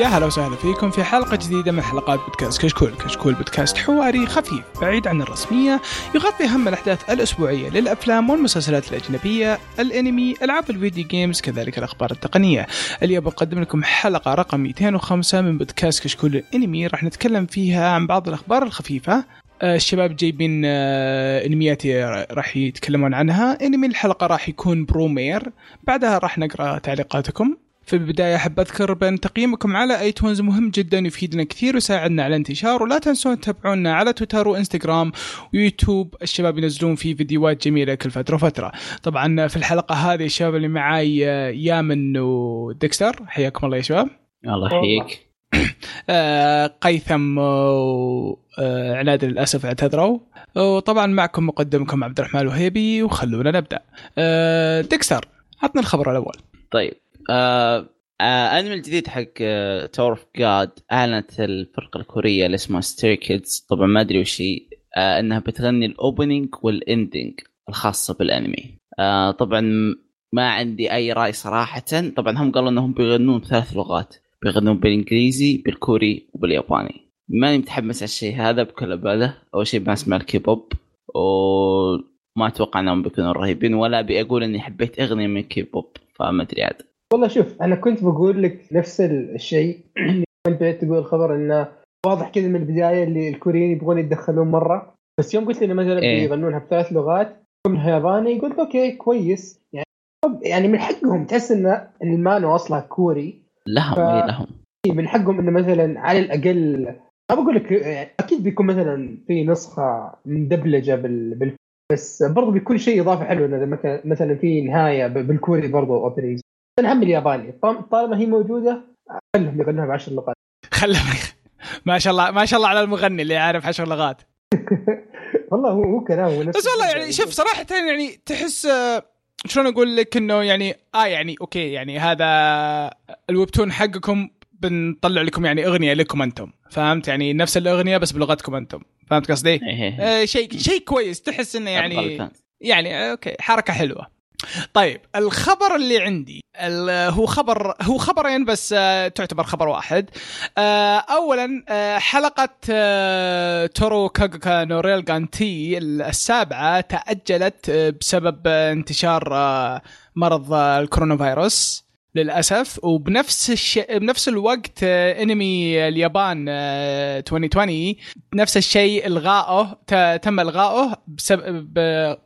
يا هلا وسهلا فيكم في حلقة جديدة من حلقات بودكاست كشكول، كشكول بودكاست حواري خفيف بعيد عن الرسمية يغطي أهم الأحداث الأسبوعية للأفلام والمسلسلات الأجنبية، الأنمي، ألعاب ال video games، كذلك الأخبار التقنية. اليوم بقدم لكم حلقة رقم 205 من بودكاست كشكول الأنمي. راح نتكلم فيها عن بعض الأخبار الخفيفة. آه، الشباب جايبين آه، أنميات راح يتكلمون عنها. أنمي الحلقة راح يكون Promare. بعدها راح نقرأ تعليقاتكم. في البداية أحب أذكر بأن تقييمكم على آيتونز مهم جدا يفيدنا كثير ويساعدنا على الانتشار ولا تنسون تتابعونا على تويتر وإنستغرام ويوتيوب. الشباب ينزلون فيه فيديوهات جميلة كل فترة وفترة. طبعا في الحلقة هذه الشباب اللي معاي آه، يامن وديكستر حياكم الله يا شباب. الله يحييك. آه، قيثم وعناد للأسف اعتذروا. وطبعا معكم مقدمكم عبد الرحمن الوهيبي وخلونا نبدأ. آه، ديكستر عطنا الخبر الأول. طيب. آه آه انمي الجديد حق Tower of God أعلنت الفرقة الكورية اللي اسمها Stray Kids طبعا ما أدري وش هي. آه إنها بتغني ال opening وال ending الخاصة بالأنمي. آه طبعا ما عندي أي رأي صراحة. طبعا هم قالوا إنهم بيغنون بثلاث لغات. بيغنون بالإنجليزي بالكوري وبالياباني. ماني متحمس على الشيء هذا بكل امانه أول شيء ما أسمع الكيبوب. وما أتوقع إنهم بيكونوا رهيبين. ولا ابي أقول إني حبيت أغنية من كيبوب فما أدري عاد. والله شوف أنا كنت بقول لك نفس الشيء انت تقول الخبر إنه واضح كذا من البداية اللي الكوريين يبغون يتدخلون مرة. بس يوم قلت لي مثلا إيه؟ يغنونها بثلاث لغات كلها ياباني قلت okay كويس. يعني يعني من حقهم تحس ان المانهوا أصلا كوري. لهم ف... إي لهم. من حقهم إنه مثلا على الاقل ما بقول لك أكيد بيكون مثلا في نسخة مدبلجه بال, بال... بس برضو بيكون شيء اضافه حلوة اذا مثلا في نهاية بالكوري برضو opening أنا هم الياباني. طالما هي موجودة خلهم يغنوها بعشر لغات. خلهم ما شاء الله ما شاء الله على المغني اللي يعرف عشر لغات. والله هو هو كلام بس والله يعني شوف صراحة يعني تحس شلون أقول لك إنه يعني آه يعني okay يعني هذا ال webtoon حقكم بنطلع لكم يعني أغنية لكم أنتم. فهمت؟ يعني نفس الأغنية بس بلغتكم أنتم. فهمت قصدي؟ إيه، إيه. آه شيء شيء كويس. تحس إنه يعني يعني okay حركة حلوة. طيب الخبر اللي عندي هو خبر هو خبرين بس آه، تعتبر خبر واحد. آه، اولا آه، حلقة Toaru Kagaku no Railgun T السابعة تأجلت بسبب انتشار مرض الكورونا فيروس. للأسف. وبنفس الشيء بنفس الوقت انمي اليابان 2020 نفس الشيء الغائه تم الغائه بسبب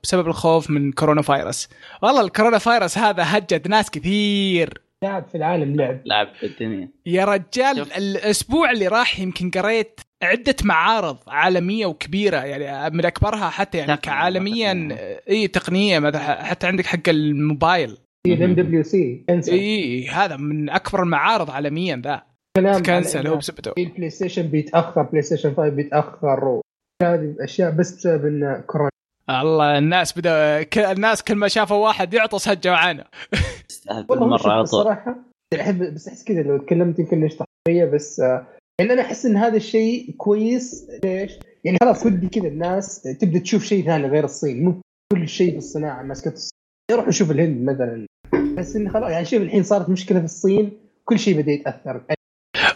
بسبب الخوف من كورونا فايروس. والله الكورونا فايروس هذا هجد ناس كثير. لعب في العالم لعب. لعب في الدنيا. يا رجال شوف. الأسبوع اللي راح يمكن قريت عدة معارض عالمية وكبيرة يعني من أكبرها حتى يعني كعالميا اي تقنية مثلا حتى عندك حق الموبايل. ال MWC اي هذا من أكبر المعارض عالميا ذا. cancel هو بسبته ال PlayStation بيتأخر PlayStation 5 بيتأخر. هذه أشياء بس بسبب إن كورونا. الله الناس بدا الناس كل ما شافوا واحد يعطس هجوا عنه والله مرة على الصراحة. احب بس أحس كذا لو تكلمت يمكن نشطح شوية بس يعني أنا أحس إن هذا الشيء كويس. ليش؟ يعني خلاص ودي كذا الناس تبدأ تشوف شيء ثاني غير الصين. مو كل شيء في الصناعه ماسكه الصين يروح نشوف الهند مثلا. بس انه خلاص يعني شوف الحين صارت مشكلة في الصين كل شيء بدأ يتأثر.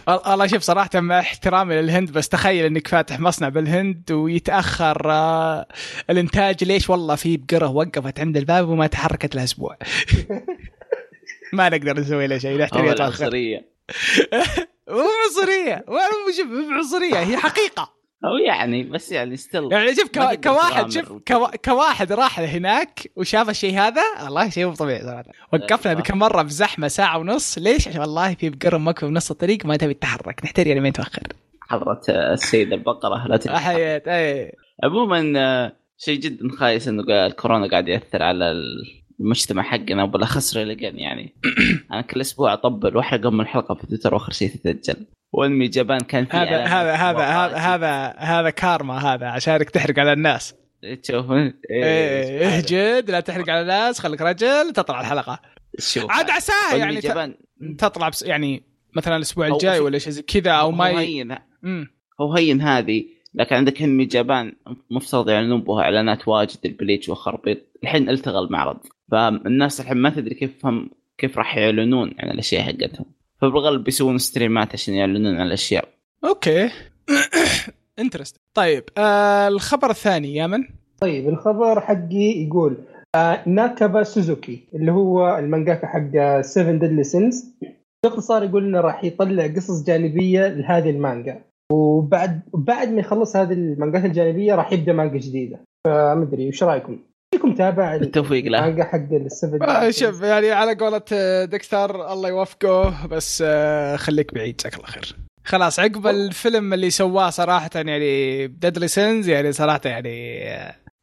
والله شوف صراحة مع احترامي للهند بس تخيل إنك فاتح مصنع بالهند ويتأخر آه الإنتاج ليش والله في بقرة وقفت عند الباب وما تحركت لها أسبوع. ما نقدر نسوي له شيء نحتاج عنصرية مو عنصرية مو عنصرية هي حقيقة. أو يعني بس يعني ستيل يعني شوف كوا... كواحد شوف كوا... كواحد راح لهناك وشاف الشيء هذا والله شيء مو طبيعي صراحة. وقفنا بكم مره بزحمه ساعة ونص. ليش؟ عشان والله في بقرم موقف بنص الطريق ما تبي تتحرك. نحتاج يعني ما تاخر حضرة السيدة البقرة لا حيات أي. عموما آه، شيء جدا خايس إنه الكورونا قاعد يأثر على المجتمع حقنا. وبالأخص ريليجن يعني. أنا كل أسبوع أطبل وأحرق أم الحلقة في تويتر وآخر شيء تتأجل. وانمي جبان كان في هذا هذا هذا هذا هذا هذا كارما هذا عشانك تحرق على الناس. تشوف إيه, إيه اهجد لا تحرق على الناس خليك رجل تطلع الحلقة. شوف عاد عساها يعني جبان تطلع بس يعني مثلا الأسبوع الجاي ولا شيء زي كذا أو ما هين هو هين هذه. لكن عندك انمي جابان مفترض يعلنون بها إعلانات واجد البليتش وخربيط الحين التغى المعرض. فالناس الحين ما تدري كيف هم كيف راح يعلنون عن الأشياء حقتهم. فبالغالب بيسوون ستريمات عشان يعلنون عن الأشياء. أوكي. interest طيب آه الخبر الثاني يا من طيب الخبر حقي يقول آه ناكابا سوزوكي اللي هو المانجاكا حق 7 Deadly Sins باختصار يقول إنه راح يطلع قصص جانبية لهذه المانجا. وبعد بعد ما يخلص هذه المانجات الجانبية راح يبدأ مانجا جديدة. فمدري وش رأيكم؟ فيكم تابع بالتوفيق له. حق ال Seven آه شوف يعني على قولة آه، دكتور الله يوفقه بس آه خليك بعيد جزاك الله خير. خلاص عقب الفيلم اللي سواه صراحة يعني Deadly Sins يعني صراحة يعني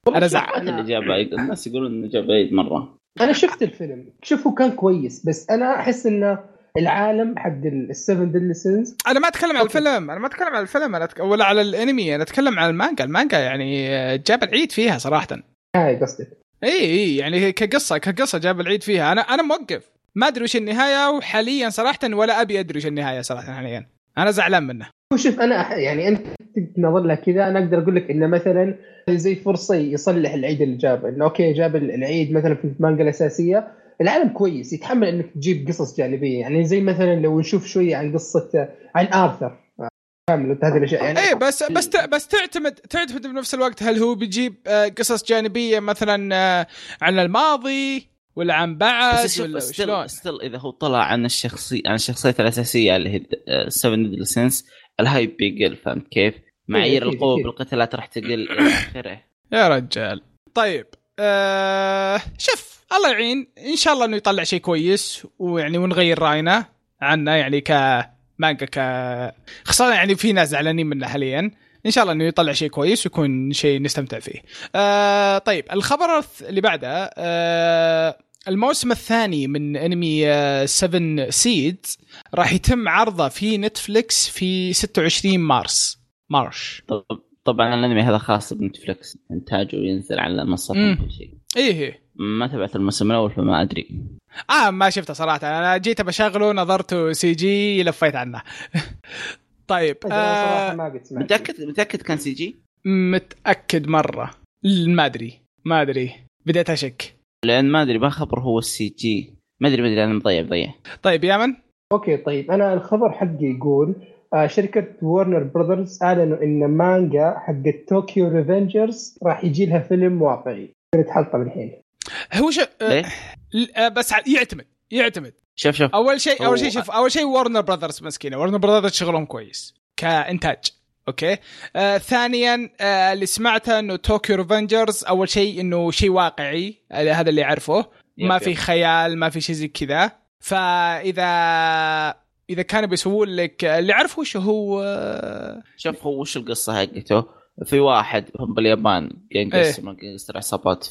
أنا زعل اللي جاب عيد الناس يقولون إنه جاب عيد مرة. أنا شفت الفيلم. شوفه كان كويس بس أنا أحس انه العالم حق ال Seven Deadly Sins أنا ما أتكلم عن الفيلم أنا ما أتكلم عن الفيلم أنا أتك... ولا على الأنمي أنا أتكلم عن المانجا. المانجا يعني جاب العيد فيها صراحة. هاي قصدك. اي اي يعني كقصة كقصة جاب العيد فيها. أنا أنا موقف. ما أدري وش النهاية وحاليا صراحة ولا أبي أدري وش النهاية صراحة حاليا. أنا زعلان منه. وشوف أنا يعني أنت تنظر لها كذا أنا أقدر أقول لك انه مثلا زي فرصه يصلح العيد اللي جابه إنه أوكي جاب العيد مثلا في المانجا الأساسية. العالم كويس يتحمل إنك تجيب قصص جانبية. يعني زي مثلا لو نشوف شوية عن قصة عن آرثر. كامل هذه الأشياء يعني إيه بس بس بس تعتمد تعتمد بنفس الوقت هل هو بيجيب آه، قصص جانبية مثلا آه، عن الماضي ولا عن بعد بس ولا شلون؟ still still إذا هو طلع عن الشخصي عن الشخصيات الأساسية اللي هي 7 Deadly Sins ال hype بيقل فهمت كيف؟ معايير أكيد، القوة أكيد. بالقتالات راح تقل إلى آخره يا رجال طيب آه شوف الله يعين إن شاء الله إنه يطلع شيء كويس ويعني ونغير رأينا عنه يعني كمانجا ك خاصة يعني في ناس زعلانين منه حاليا. إن شاء الله إنه يطلع شيء كويس ويكون شيء نستمتع فيه. آه طيب الخبر اللي بعده آه الموسم الثاني من أنمي 7 Seeds راح يتم عرضه في نتفليكس في 26 مارس. March. طب طبعا الأنمي هذا خاص بنتفلكس إنتاجه ينزل على مم. كل شيء. إيه إيه. ما تبعت الموسم الأول فما أدري. آه ما شفته صراحة. أنا جيت بشغله نظرته CG لفيت عنه. طيب آه ما قد سمعت. متأكد؟ متأكد كان سي جي؟ متأكد مرة. ما أدري. ما أدري. بديت أشك. لأن ما أدري ما خبر هو ال CG. ما أدري ما أدري أنا مضيع مضيع. طيب يا من أوكي طيب. أنا الخبر حقي يقول آه شركة ورنر براذرز أعلنوا إن مانجا حق طوكيو Revengers راح يجي لها فيلم واقعي. تحطم الحين هو ش... آه آه بس يعتمد يعتمد. شوف شوف. أول شيء أول شيء شوف أول شيء ورنر براذرز مسكينة. ورنر براذرز شغلهم كويس كإنتاج. أوكي؟ آه ثانيا آه اللي سمعته إنه طوكيو Revengers أول شيء إنه شيء واقعي آه هذا اللي اعرفه ما. في خيال ما في شيء زي كذا. فاذا إذا كانوا بيسوون لك اللي اعرفه وش هو آه، شوف هو وش القصة حقته؟ في واحد هم باليابان gangster gangster عصابات.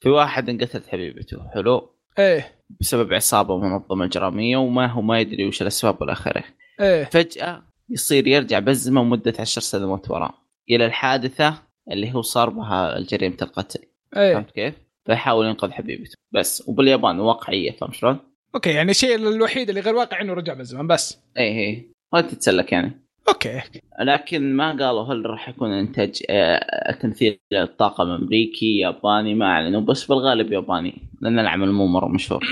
ففي واحد انقتلت حبيبته حلو؟ إيه. بسبب عصابة منظمة إجرامية وما هو ما يدري وش الأسباب والى اخره إيه. فجأة يصير يرجع بالزمن مدة عشر سنوات وراء إلى الحادثة اللي هو صار بها جريمه القتل. إيه. فهمت كيف؟ فيحاول ينقذ حبيبته. بس وباليابان واقعية فهمت شلون؟ أوكي يعني الشيء الوحيد اللي غير واقعي إنه رجع بالزمن بس. اي اي ما تتسلك يعني. أوكي. لكن ما قالوا هل راح يكون إنتاج آه، تمثيل الطاقم أمريكي ياباني ما أعلنوا بس بالغالب ياباني لأن العمل مو مره مشهور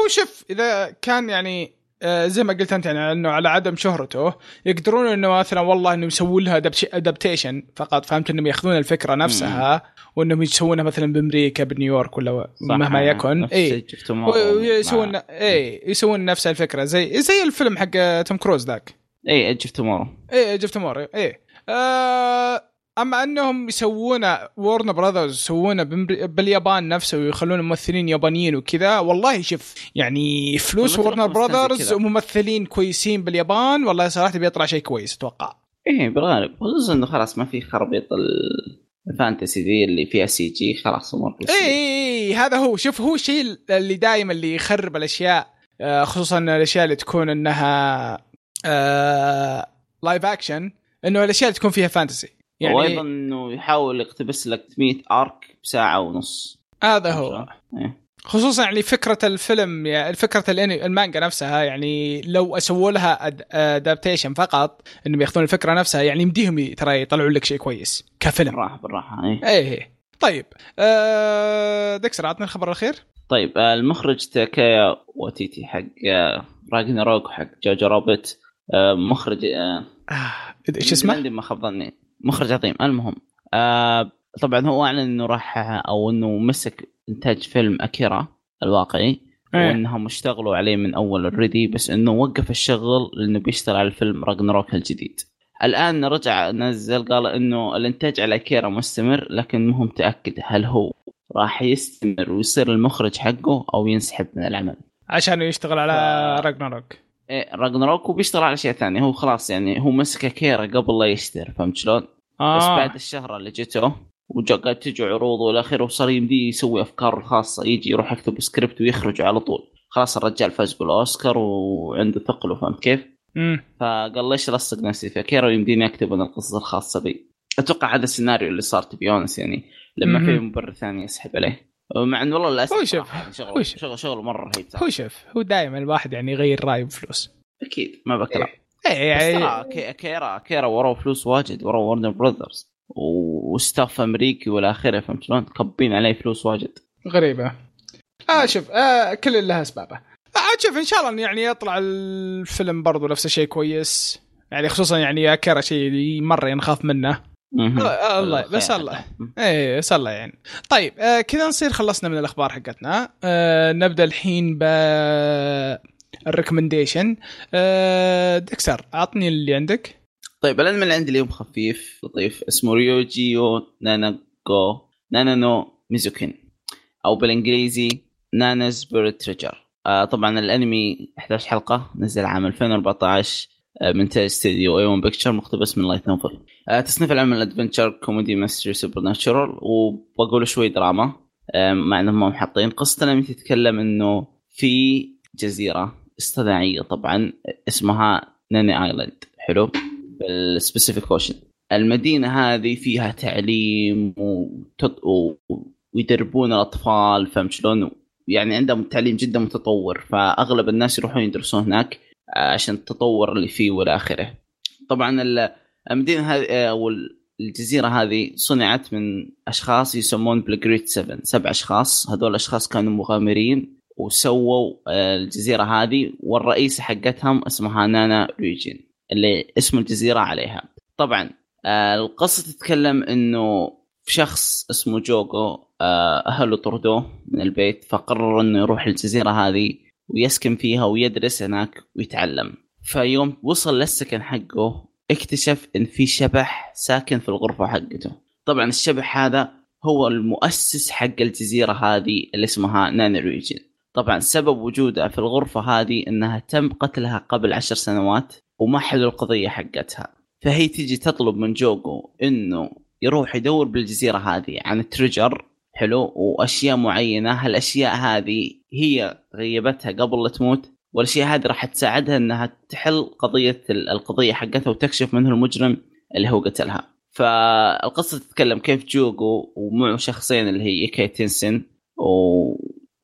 هو شوف إذا كان يعني آه، زي ما قلت أنت يعني إنه على عدم شهرته يقدرون إنه مثلا والله إنهم يسوون لها adaptation فقط فهمت؟ إنهم يأخذون الفكرة نفسها وإنهم يسوونها مثلا بأمريكا بنيويورك ولا مهما يكن. اي مع- اي يسوون نفس الفكرة. زي زي الفيلم حق توم كروز ذاك. اي Edge of Tomorrow. إيه جبت موري إيه. آه أما أنهم يسوونه ورنر براذرز يسوونه باليابان نفسه ويخلون ممثلين يابانيين وكذا والله شوف يعني فلوس ورنر براذرز. وممثلين كويسين باليابان والله صراحة بيطلع شيء كويس أتوقع. إيه بالغالب. خصوصا إنه خلاص ما في خرابيط ال- ال fantasy ذي اللي فيها CG خلاص أمور اي اي اي هذا هو. شوف هو الشيء اللي دائما اللي يخرب الأشياء آه، خصوصا الأشياء اللي تكون إنها آه live action إنه الأشياء اللي تكون فيها fantasy يعني وأيضا إنه يحاول يقتبس لك 100 arc بساعة ونص. هذا هو. إيه. خصوصا يعني فكرة الفيلم يعني فكرة المانجا نفسها يعني لو سووا لها adaptation فقط إنهم يأخذون الفكرة نفسها يعني يمديهم ترى يطلعوا لك شيء كويس كفيلم. بالراحة بالراحة إيه. إيه إيه طيب آه دكسر عطنا الخبر الأخير. طيب آه، المخرج تاكايا وتيتي حق راجناروك حق جوجو رابت آه، مخرج آه إيش اسمه؟ ما خاب ظني. مخرج عظيم. المهم آه طبعا هو أعلن إنه راح أو إنه مسك إنتاج فيلم أكيرا الواقعي أيه. وإنهم اشتغلوا عليه من أول already بس إنه وقف الشغل لإنه بيشتغل على الفيلم راجناروك الجديد. الآن رجع نزل قال إنه الإنتاج على أكيرا مستمر لكن مو متاكد هل هو راح يستمر ويصير المخرج حقه أو ينسحب من العمل. عشان يشتغل على ف... راجناروك راجناروك وبيشتغل على أشياء ثانية. هو خلاص يعني هو مسك أكيرا قبل لا يشتهر فهمت شلون؟ آه. بس بعد الشهره اللي جته وقاعد تجي عروض والى آخره وصار يمديه يسوي افكاره الخاصه يجي يروح يكتب سكريبت ويخرج على طول. خلاص الرجال فاز بالأوسكار وعنده ثقله فهمت كيف؟ امم فقال ليش الصق نفسي؟ في أكيرا ويمديني أكتب أنا القصص الخاصة بي. أتوقع هذا السيناريو اللي صار تبي يعني لما في مبرر ثاني يسحب عليه. مع انه والله للأسف هو شوف يعني هو شوف. شغل, شغل مرة رهيب هو شوف هو دائما الواحد يعني يغير رأيه بفلوس. أكيد ما بكلام إيه. يعني كي كيرا كيرا وراه فلوس واجد وراه ورنر براذرز وستاف أمريكي والى آخره فهمت شلون؟ كبين عليه فلوس واجد. غريبة. آه شوف آه كل لها أسبابه. آه شوف إن شاء الله يعني يطلع الفيلم برضو نفس الشيء كويس. يعني خصوصا يعني كيرا شيء مرة نخاف منه. آه، الله بس الله. إيه بس الله يعني. طيب آه كذا نصير خلصنا من الأخبار حقتنا. آه نبدأ الحين ب ال recommendation آه ديكستر أعطني اللي عندك. طيب الانمي اللي عندي اليوم خفيف لطيف. اسمه ريوغاجو نانانا نو مايزوكين أو بالإنجليزي Nanana's Buried Treasure آه طبعا الأنمي 11 حلقة نزل عام 2014 آه، من إنتاج ستوديو A-1 Pictures مقتبس من light novel آه تصنيف العمل adventure comedy mystery supernatural وبقول شوي دراما آه مع إنهم ما محطين قصة الأنمي تتكلم إنه في جزيرة اصطناعيه طبعا اسمها Nanae Island حلو؟ بال Pacific Ocean المدينة هذه فيها تعليم وتط... ويدربون الأطفال فهمت شلون؟ يعني عندهم تعليم جدا متطور فأغلب الناس يروحون يدرسون هناك. آه، عشان التطور اللي فيه والى آخره. طبعا المدينة هذه آه، أو الجزيرة هذه صنعت من أشخاص يسمون بلجريت 7 سبع أشخاص هذول الأشخاص كانوا مغامرين وسووا آه، الجزيرة هذه والرئيسة حقتهم اسمها نانا ريجين اللي اسم الجزيرة عليها. طبعا القصة تتكلم إنه شخص اسمه جوجو أهله طردوه من البيت فقرر إنه يروح الجزيرة هذه ويسكن فيها ويدرس هناك ويتعلم. فيوم وصل للسكن حقه اكتشف إن في شبح ساكن في الغرفة حقته. طبعا الشبح هذا هو المؤسس حق الجزيرة هذه اللي اسمها ناني ريجن. طبعا سبب وجوده في الغرفة هذه إنها تم قتلها قبل عشر سنوات وما حلوا القضية حقتها. فهي تيجي تطلب من جوغو إنه يروح يدور بالجزيرة هذه عن ال treasure حلو وأشياء معينة. هالأشياء هذه هي غيبتها قبل لا تموت والأشياء هذه راح تساعدها إنها تحل قضية القضية حقتها وتكشف من هو المجرم اللي هو قتلها. فالقصة تتكلم كيف جوجو ومعه شخصين اللي هي إيكاي تنسن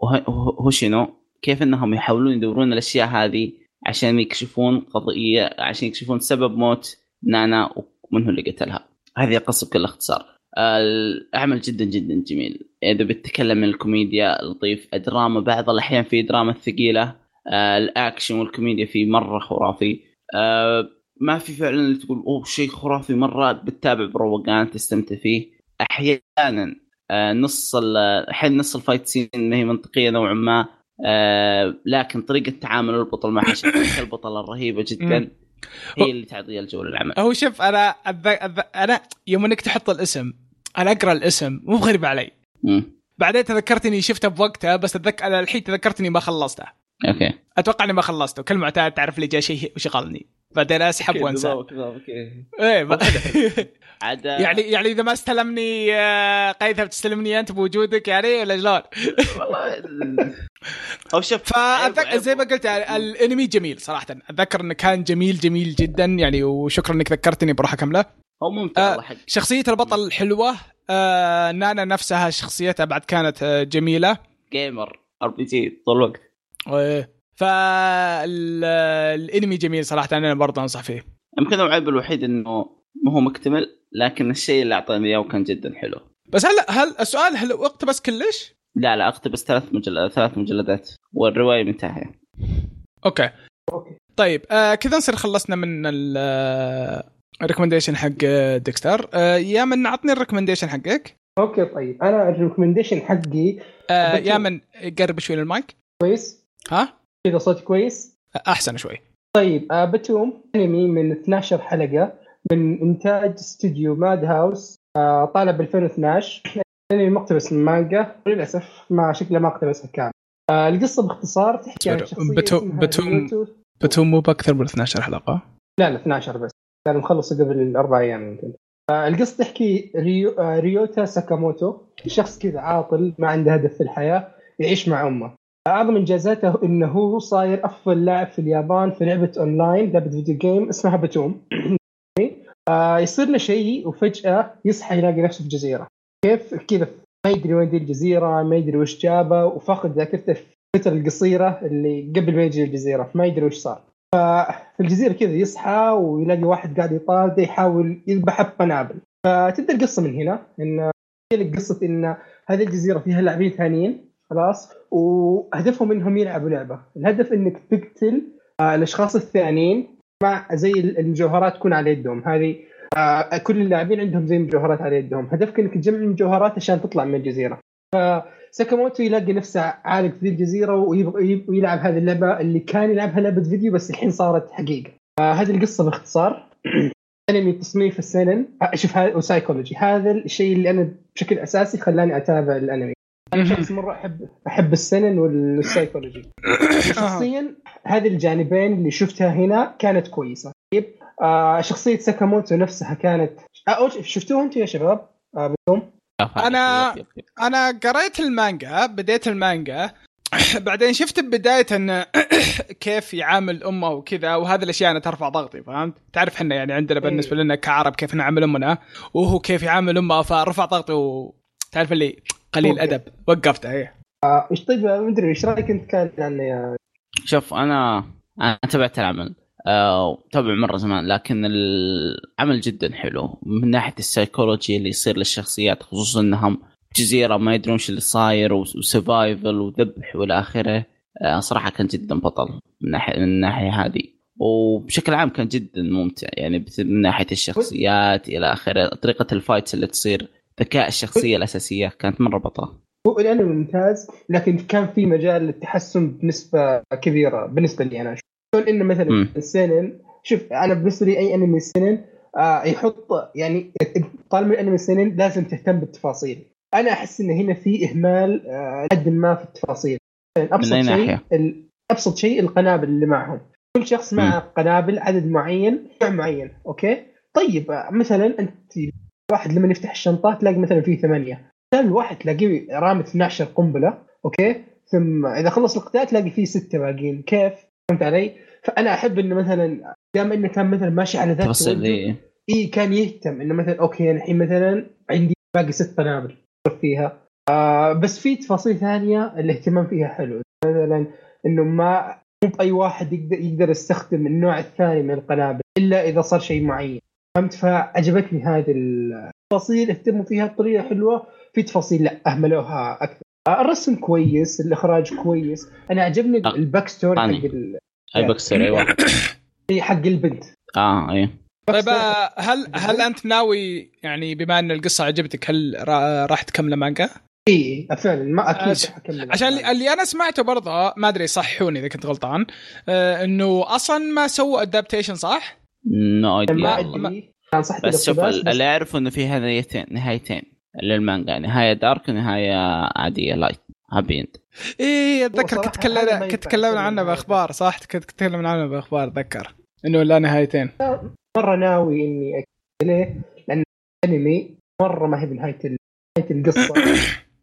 وهوشينو كيف إنهم يحاولون يدورون الأشياء هذه عشان يكشفون قضية عشان يكشفون سبب موت نانا ومن هو اللي قتلها. هذه القصة بكل اختصار. العمل جدا جدا جميل. إذا بتتكلم من الكوميديا لطيف. الدراما بعض الأحيان في دراما ثقيلة آه، الأكشن والكوميديا فيه مرة خرافي. آه، ما في فعلا اللي تقول أوه شيء خرافي. مره بتتابع بروقان تستمتع فيه. أحيانا آه، نص أحيانا نص ال fight scene ما هي منطقية نوعا ما. لكن طريقة تعامل البطل مع البطل الرهيبه جدا. هي اللي تعطي الجو للعمل. هو شوف أنا أذ... أذ... أنا يوم إنك تحط الاسم أنا أقرأ الاسم مو غريب علي. مم. بعدين تذكرتني شفته بوقتها بس اتذكر أنا الحين تذكرتني ما خلصته. أوكي. أتوقع إني ما خلصته. كل معتاد تعرف اللي جاء شيء وشغلني بعدين أسحب وأنسى. إيه عاد يعني يعني إذا ما استلمني آه، قيثم تستلمني أنت بوجودك يعني ولا شلون؟ والله أو شوف فأتذكر زي ما قلت يعني الانمي جميل صراحة. أتذكر إنه كان جميل جميل جدا يعني وشكرا إنك ذكرتني بروح اكمله هو ممتع آه شخصية البطل حلوة. آه نانا نفسها شخصيتها بعد كانت آه جميلة. gamer RPG طول الوقت. إيه. فالانمي جميل صراحة أنا برضه أنصح فيه. يمكن العيب الوحيد إنه ما هو مكتمل لكن الشيء اللي أعطاني إياه كان جدا حلو. بس هل هل السؤال هل أقتبس كلش؟ لا لا أقتبس ثلاث مجلدات ثلاث مجلدات والرواية منتهيه أوكي. أوكي. طيب آه كذا نصير خلصنا من ال recommendation حق ديكستر. آه يا من عطني ال recommendation حقك. أوكي طيب. أنا ال recommendation حقي. آه يا من قرب شوي للمايك. كويس. ها؟ كذا صوتي كويس. أحسن شوي. طيب آه بتوم أنمي من 12 حلقة. من إنتاج استوديو ماد هاوس طالع ب 2012 انمي مقتبس من مانجا وللاسف ما شكله ما اقتبسها كامل. آه القصة باختصار تحكي عن شخصية بتوم بتوم بتوم مو بأكثر من 12 حلقة؟ لا لا 12 بس. كان مخلص قبل أربع أيام يمكن. آه القصة تحكي ريو آه ريوتا ساكاموتو شخص كذا عاطل ما عنده هدف في الحياة يعيش مع أمه. أعظم إنجازاته إنه هو صاير أفضل لاعب في اليابان في لعبة أونلاين لعبة video game اسمها بتوم آه يصير له شيء وفجأة يصحى يلاقي نفسه في جزيرة. كيف؟ كذا. ما يدري وين دي الجزيرة ما يدري وش جابه وفاقد ذاكرته في الفترة القصيرة اللي قبل ما يجي الجزيره ما يدري وش صار. ففي الجزيرة كذا يصحى ويلاقي واحد قاعد يطارده يحاول يذبحه بقنابل. فتبدأ القصة من هنا إن قصة إن هذه الجزيرة فيها لاعبين ثانيين خلاص. وهدفهم إنهم يلعبوا لعبة. الهدف إنك تقتل آه الأشخاص الثانيين مع زي المجوهرات تكون على يدهم. هذه آه كل اللاعبين عندهم زي المجوهرات على يدهم. هدفك إنك تجمع المجوهرات عشان تطلع من الجزيرة. فساكاموتو يلاقي نفسه عالق في الجزيرة ويلعب هذه اللعبة اللي كان يلعبها لعبة فيديو بس الحين صارت حقيقة. آه هذه القصة باختصار. أنمي تصنيف ال seinen شوف هذا وسايكولوجي. هذا الشيء اللي أنا بشكل أساسي خلاني أتابع الأنمي. أنا شخص مرة احب أحب ال seinen وال psychology شخصيا هذه الجانبين اللي شفتها هنا كانت كويسة. طيب آه شخصية ساكاموتو نفسها كانت آه شفتوها أنتم يا شباب؟ آه أنا أنا قريت المانجا بديت المانجا. بعدين شفت بداية انه كيف يعامل أمه وكذا وهذه الأشياء أنا ترفع ضغطي فهمت؟ تعرف إحنا يعني عندنا بالنسبة لنا كعرب كيف نعامل أمنا وهو كيف يعامل أمه فرفع ضغطي وتعرف اللي قليل أدب. وقفتها هي آه، إيش طيب ما أدري إيش رأيك أنت كان يعني شوف أنا أنا تابعت العمل. تابع مرة زمان لكن العمل جدا حلو. من ناحية السيكولوجي اللي يصير للشخصيات خصوصا إنهم جزيرة ما يدرون إيش اللي صاير و survival وذبح والى آخره. أه صراحة كان جدا بطل من ناحيه من الناحية هذه. وبشكل عام كان جدا ممتع. يعني من ناحية الشخصيات إلى آخره. طريقة ال fights اللي تصير ذكاء الشخصية الأساسية كانت مرة بطلة. هو الانمي ممتاز لكن كان في مجال للتحسن بنسبة كبيرة بالنسبة لي أنا. شلون إنه مثلا. السنن شوف أنا بالنسبة لي أي أنمي السنن آه يحط يعني طالما الانمي السنن لازم تهتم بالتفاصيل. أنا أحس إن هنا في إهمال آه ما في التفاصيل. أبسط شيء أبسط شيء القنابل اللي معهم. كل شخص معه قنابل عدد معين نوع معين أوكي؟ طيب آه مثلا أنت واحد لما يفتح الشنطه تلاقي مثلا فيه ثمانية. ثاني واحد تلاقيه رامي 12 قنبلة أوكي؟ ثم إذا خلص القتال تلاقي فيه ستة باقيين. كيف؟ فهمت علي؟ فأنا أحب إنه مثلا دام إنه كان مثلا ماشي على ذا التوجه إي كان يهتم إنه مثلا أوكي الحين مثلا عندي باقي ست قنابل فيها. آه بس في تفاصيل ثانية الاهتمام فيها حلو. مثلا إنه ما مو بأي واحد يقدر يقدر يستخدم النوع الثاني من القنابل إلا إذا صار شيء معين. فهمت؟ فعجبتني هذه التفاصيل اهتموا فيها بطريقة حلوة. في تفاصيل لا أهملوها أكثر. الرسم كويس الإخراج كويس. أنا عجبني آه. ال back story. حق ال... أي back story أيوه. هي حق البنت. آه أي. طيب آه، هل هل أنت ناوي يعني بما أن القصة عجبتك هل را- راح تكمل مانجا؟ إي فعلا ما أكيد حكمل عشان اللي- اللي أنا سمعته برضه ما أدري صحوني إذا كنت غلطان آه إنه أصلا ما سووا adaptation صح؟ no ما بس شوف اللي اعرفه إنه في نهايتين نهايتين للمانجا نهاية dark ونهاية عادية light happy end إيه أتذكر كنت تكلمنا كنت تكلمنا عنه. بأخبار صح كنت تتكلم عنه بأخبار أتذكر إنه لا نهايتين مرة ناوي إني. ليه؟ لأن الأنمي مرة ما هي بنهاية ال- نهاية القصة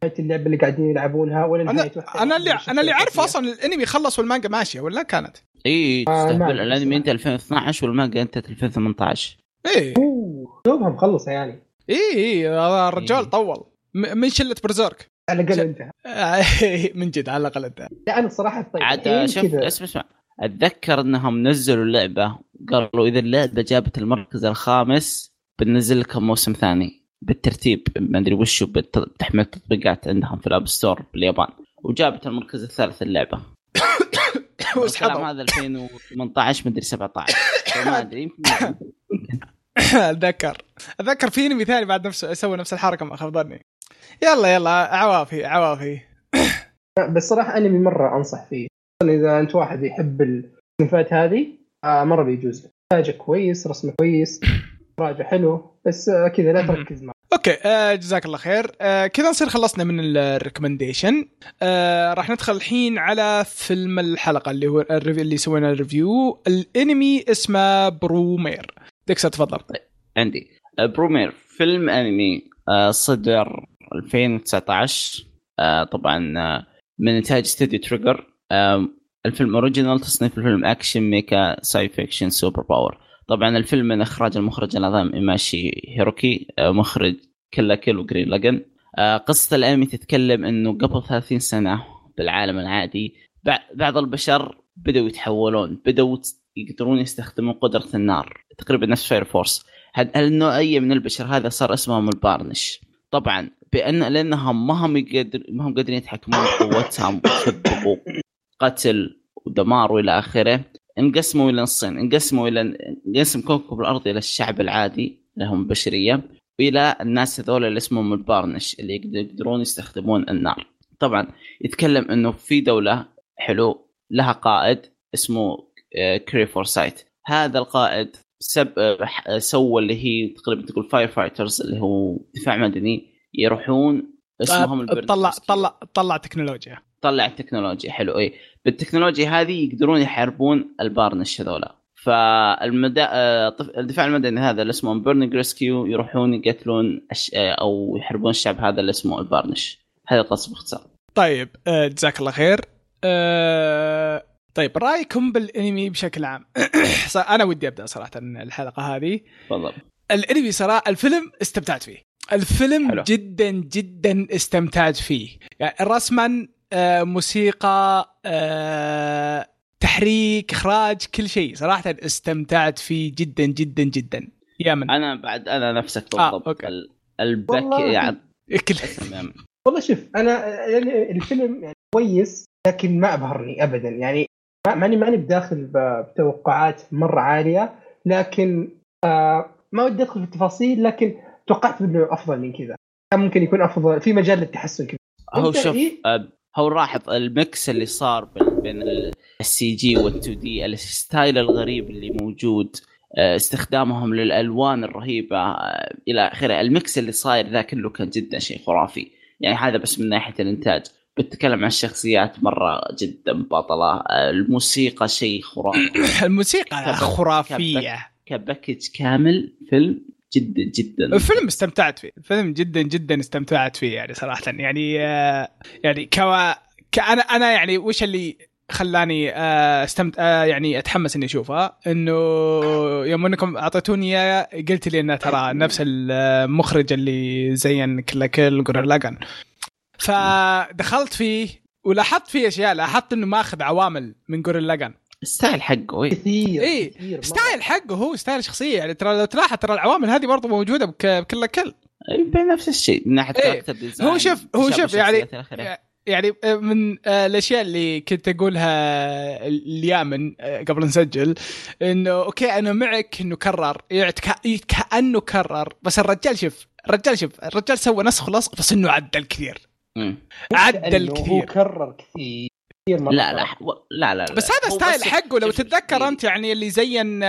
نهاية اللعبة اللي قاعدين يلعبونها ولا أنا نهاية واحدة أنا اللي أنا اللي الشخصيات. أصلا الأنمي خلص والمانجا ماشية ولا كانت؟ إي آه، تستهبل أعرف الأنمي أنت صراحة. 2012 والمانجا أنت 2018 إيه أوه دوبها مخلصه يعني. إيه إيه هذا الرجال إيه. طول. م- من شلة برزيرك؟ على الأقل انتهى من جد على الأقل أنت. لا أنا الصراحه طيب. عاد الحين شوف اسمع اسمع أتذكر إنهم نزلوا اللعبة قالوا إذا اللعبة جابت المركز الخامس بننزل لكم موسم ثاني بالترتيب. ما أدري وشو بت- بتحمل تطبيقات عندهم في الأب ستور باليابان. وجابت المركز الثالث اللعبه الكلام هذا 2018 مدري 17 ما أدري. يمكن أتذكر. أتذكر في أنمي ثاني بعد نفسه سوى نفس الحركة ما خاب ظني. يلا يلا. عوافي عوافي. بس صراحة أنمي مرة أنصح فيه. إذا أنت واحد يحب الصنفات هذه آه مرة بيجوز. انتاجه كويس رسمه كويس راجع حلو بس آه كذا لا تركز معه. أوكي آه جزاك الله خير. آه كذا نصير خلصنا من ال recommendation آه راح ندخل الحين على فيلم الحلقة اللي هو اللي سوينا ال review الانمي اسمه برومير. ديكسا تفضل. عندي. آه، برومير فيلم انمي آه صدر 2019 آه طبعا من إنتاج استوديو تريجر الفيلم original تصنيف الفيلم action mecha sci fiction super power طبعا الفيلم من إخراج المخرج العظيم إيمايشي هيروكي مخرج كلا كيل وجورن لاجن آه، قصة الأنمي تتكلم إنه قبل 30 سنة بالعالم العادي بعض البشر بدأوا يتحولون بدأوا يقدرون يستخدمون قدرة النار تقريبا نفس Fire Force النوعية من البشر هذا صار اسمهم البارنش؟ طبعا بان لأنهم ما هم يقدر ما هم قادرين يتحكمون بقوتهم ويسببوا قتل ودمار وإلى آخره. انقسموا إلى نصين انقسموا إلى انقسم كوكب الأرض إلى الشعب العادي اللي هم البشريه والى الناس هذول اللي اسمهم البارنش اللي يقدرون يستخدمون النار. طبعا يتكلم إنه في دولة حلو لها قائد اسمه كري فورسايت هذا القائد سب سوى اللي هي تقريبا تقول fire fighters اللي هو دفاع مدني يروحون اسمهم طلع طلع طلع تكنولوجيا. طلع التكنولوجيا حلو اي بالتكنولوجيا هذه يقدرون يحاربون البارنش هذولا. فالمدا آه، الدفاع المدني هذا اللي اسمه Burning Rescue يروحون يقتلون أش... آه، أو يحاربون الشعب هذا اللي اسمه البارنش هذا القصة باختصار. طيب آه، جزاك الله خير. أه... طيب رأيكم بالانمي بشكل عام؟ أنا ودي أبدأ صراحة الحلقة هذه. تفضل. الانمي صراحة الفيلم استمتعت فيه. الفيلم حلو. جدا جدا استمتعت فيه. يعني رسما آه موسيقى آه تحريك إخراج كل شيء. صراحة استمتعت فيه جدا جدا جدا. يا من. أنا بعد أنا نفسك آه، بالضبط. آه، أوكي. البك يعني كل والله شوف أنا يعني الفيلم يعني كويس لكن ما أبهرني ابدا. يعني ماني ماني بداخل بتوقعات مرة عالية لكن آه ما ودي أدخل في التفاصيل لكن توقعت إنه أفضل من كذا. كان ممكن يكون أفضل في مجال للتحسن كذا. هو شوف آه، هو لاحظ ال mix اللي صار بين ال CG وال 2D ال style الغريب اللي موجود آه، استخدامهم للألوان الرهيبة آه، إلى آخره. ال mix اللي صاير ذا كله كان جدا شيء خرافي. يعني هذا بس من ناحية الإنتاج. بتكلم عن الشخصيات مرة جدا بطله الموسيقى شيء خرافي. الموسيقى خرافية. كباكج كامل. فيلم جدا جدا. الفيلم استمتعت فيه. الفيلم جدا جدا استمتعت فيه يعني صراحة. يعني آه، يعني كوا كأنا أنا يعني وش اللي خلاني آه، استمت آه، يعني أتحمس إني أشوفها؟ إنه يوم أنكم أعطيتوني اياه قلت لي انه ترى نفس المخرج اللي زين كلا كل لاجن فدخلت فيه ولاحظت فيه أشياء لاحظت إنه ماخذ عوامل من جورن لاجن style حقه اي كثير اي style حقه هو style شخصية. يعني ترى لو تلاحظ ترى العوامل هذه برضه موجودة بكلا كيل. نفس الشيء من ناحية إيه. هو شوف هو شوف يعني يعني من آه، الأشياء اللي كنت أقولها اليامن آه، قبل نسجل إنه أوكي أنا معك إنه كرر يعني كأنه كرر بس الرجال شوف الرجال شوف الرجال سوى نسخ لصق بس إنه عدل كثير. عدل كثير. هو كرر كثير كثير مرات لا لا لا لا, لا. بس هذا style حقه لو تتذكر أنت يعني اللي زين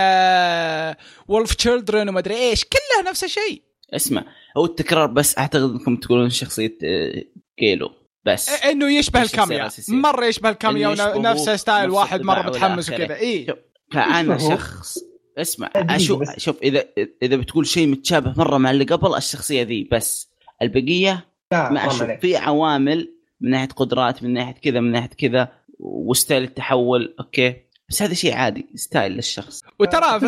Wolf Children وما أدري إيش كلها نفس الشيء. اسمع هو التكرار بس أعتقد إنكم تقولون شخصية كيلو. آه، بس. إنه يشبه الكامينا مرة يشبه الكامينا ونفس style واحد مرة متحمس وكذا اي فانا شخص اسمع أشوف شوف إذا إذا بتقول شيء متشابه مرة مع اللي قبل الشخصية ذي بس. البقية ما أشوف. في عوامل من ناحية قدرات من ناحية كذا من ناحية كذا و style التحول. أوكي. بس هذا شيء عادي style للشخص. وترى.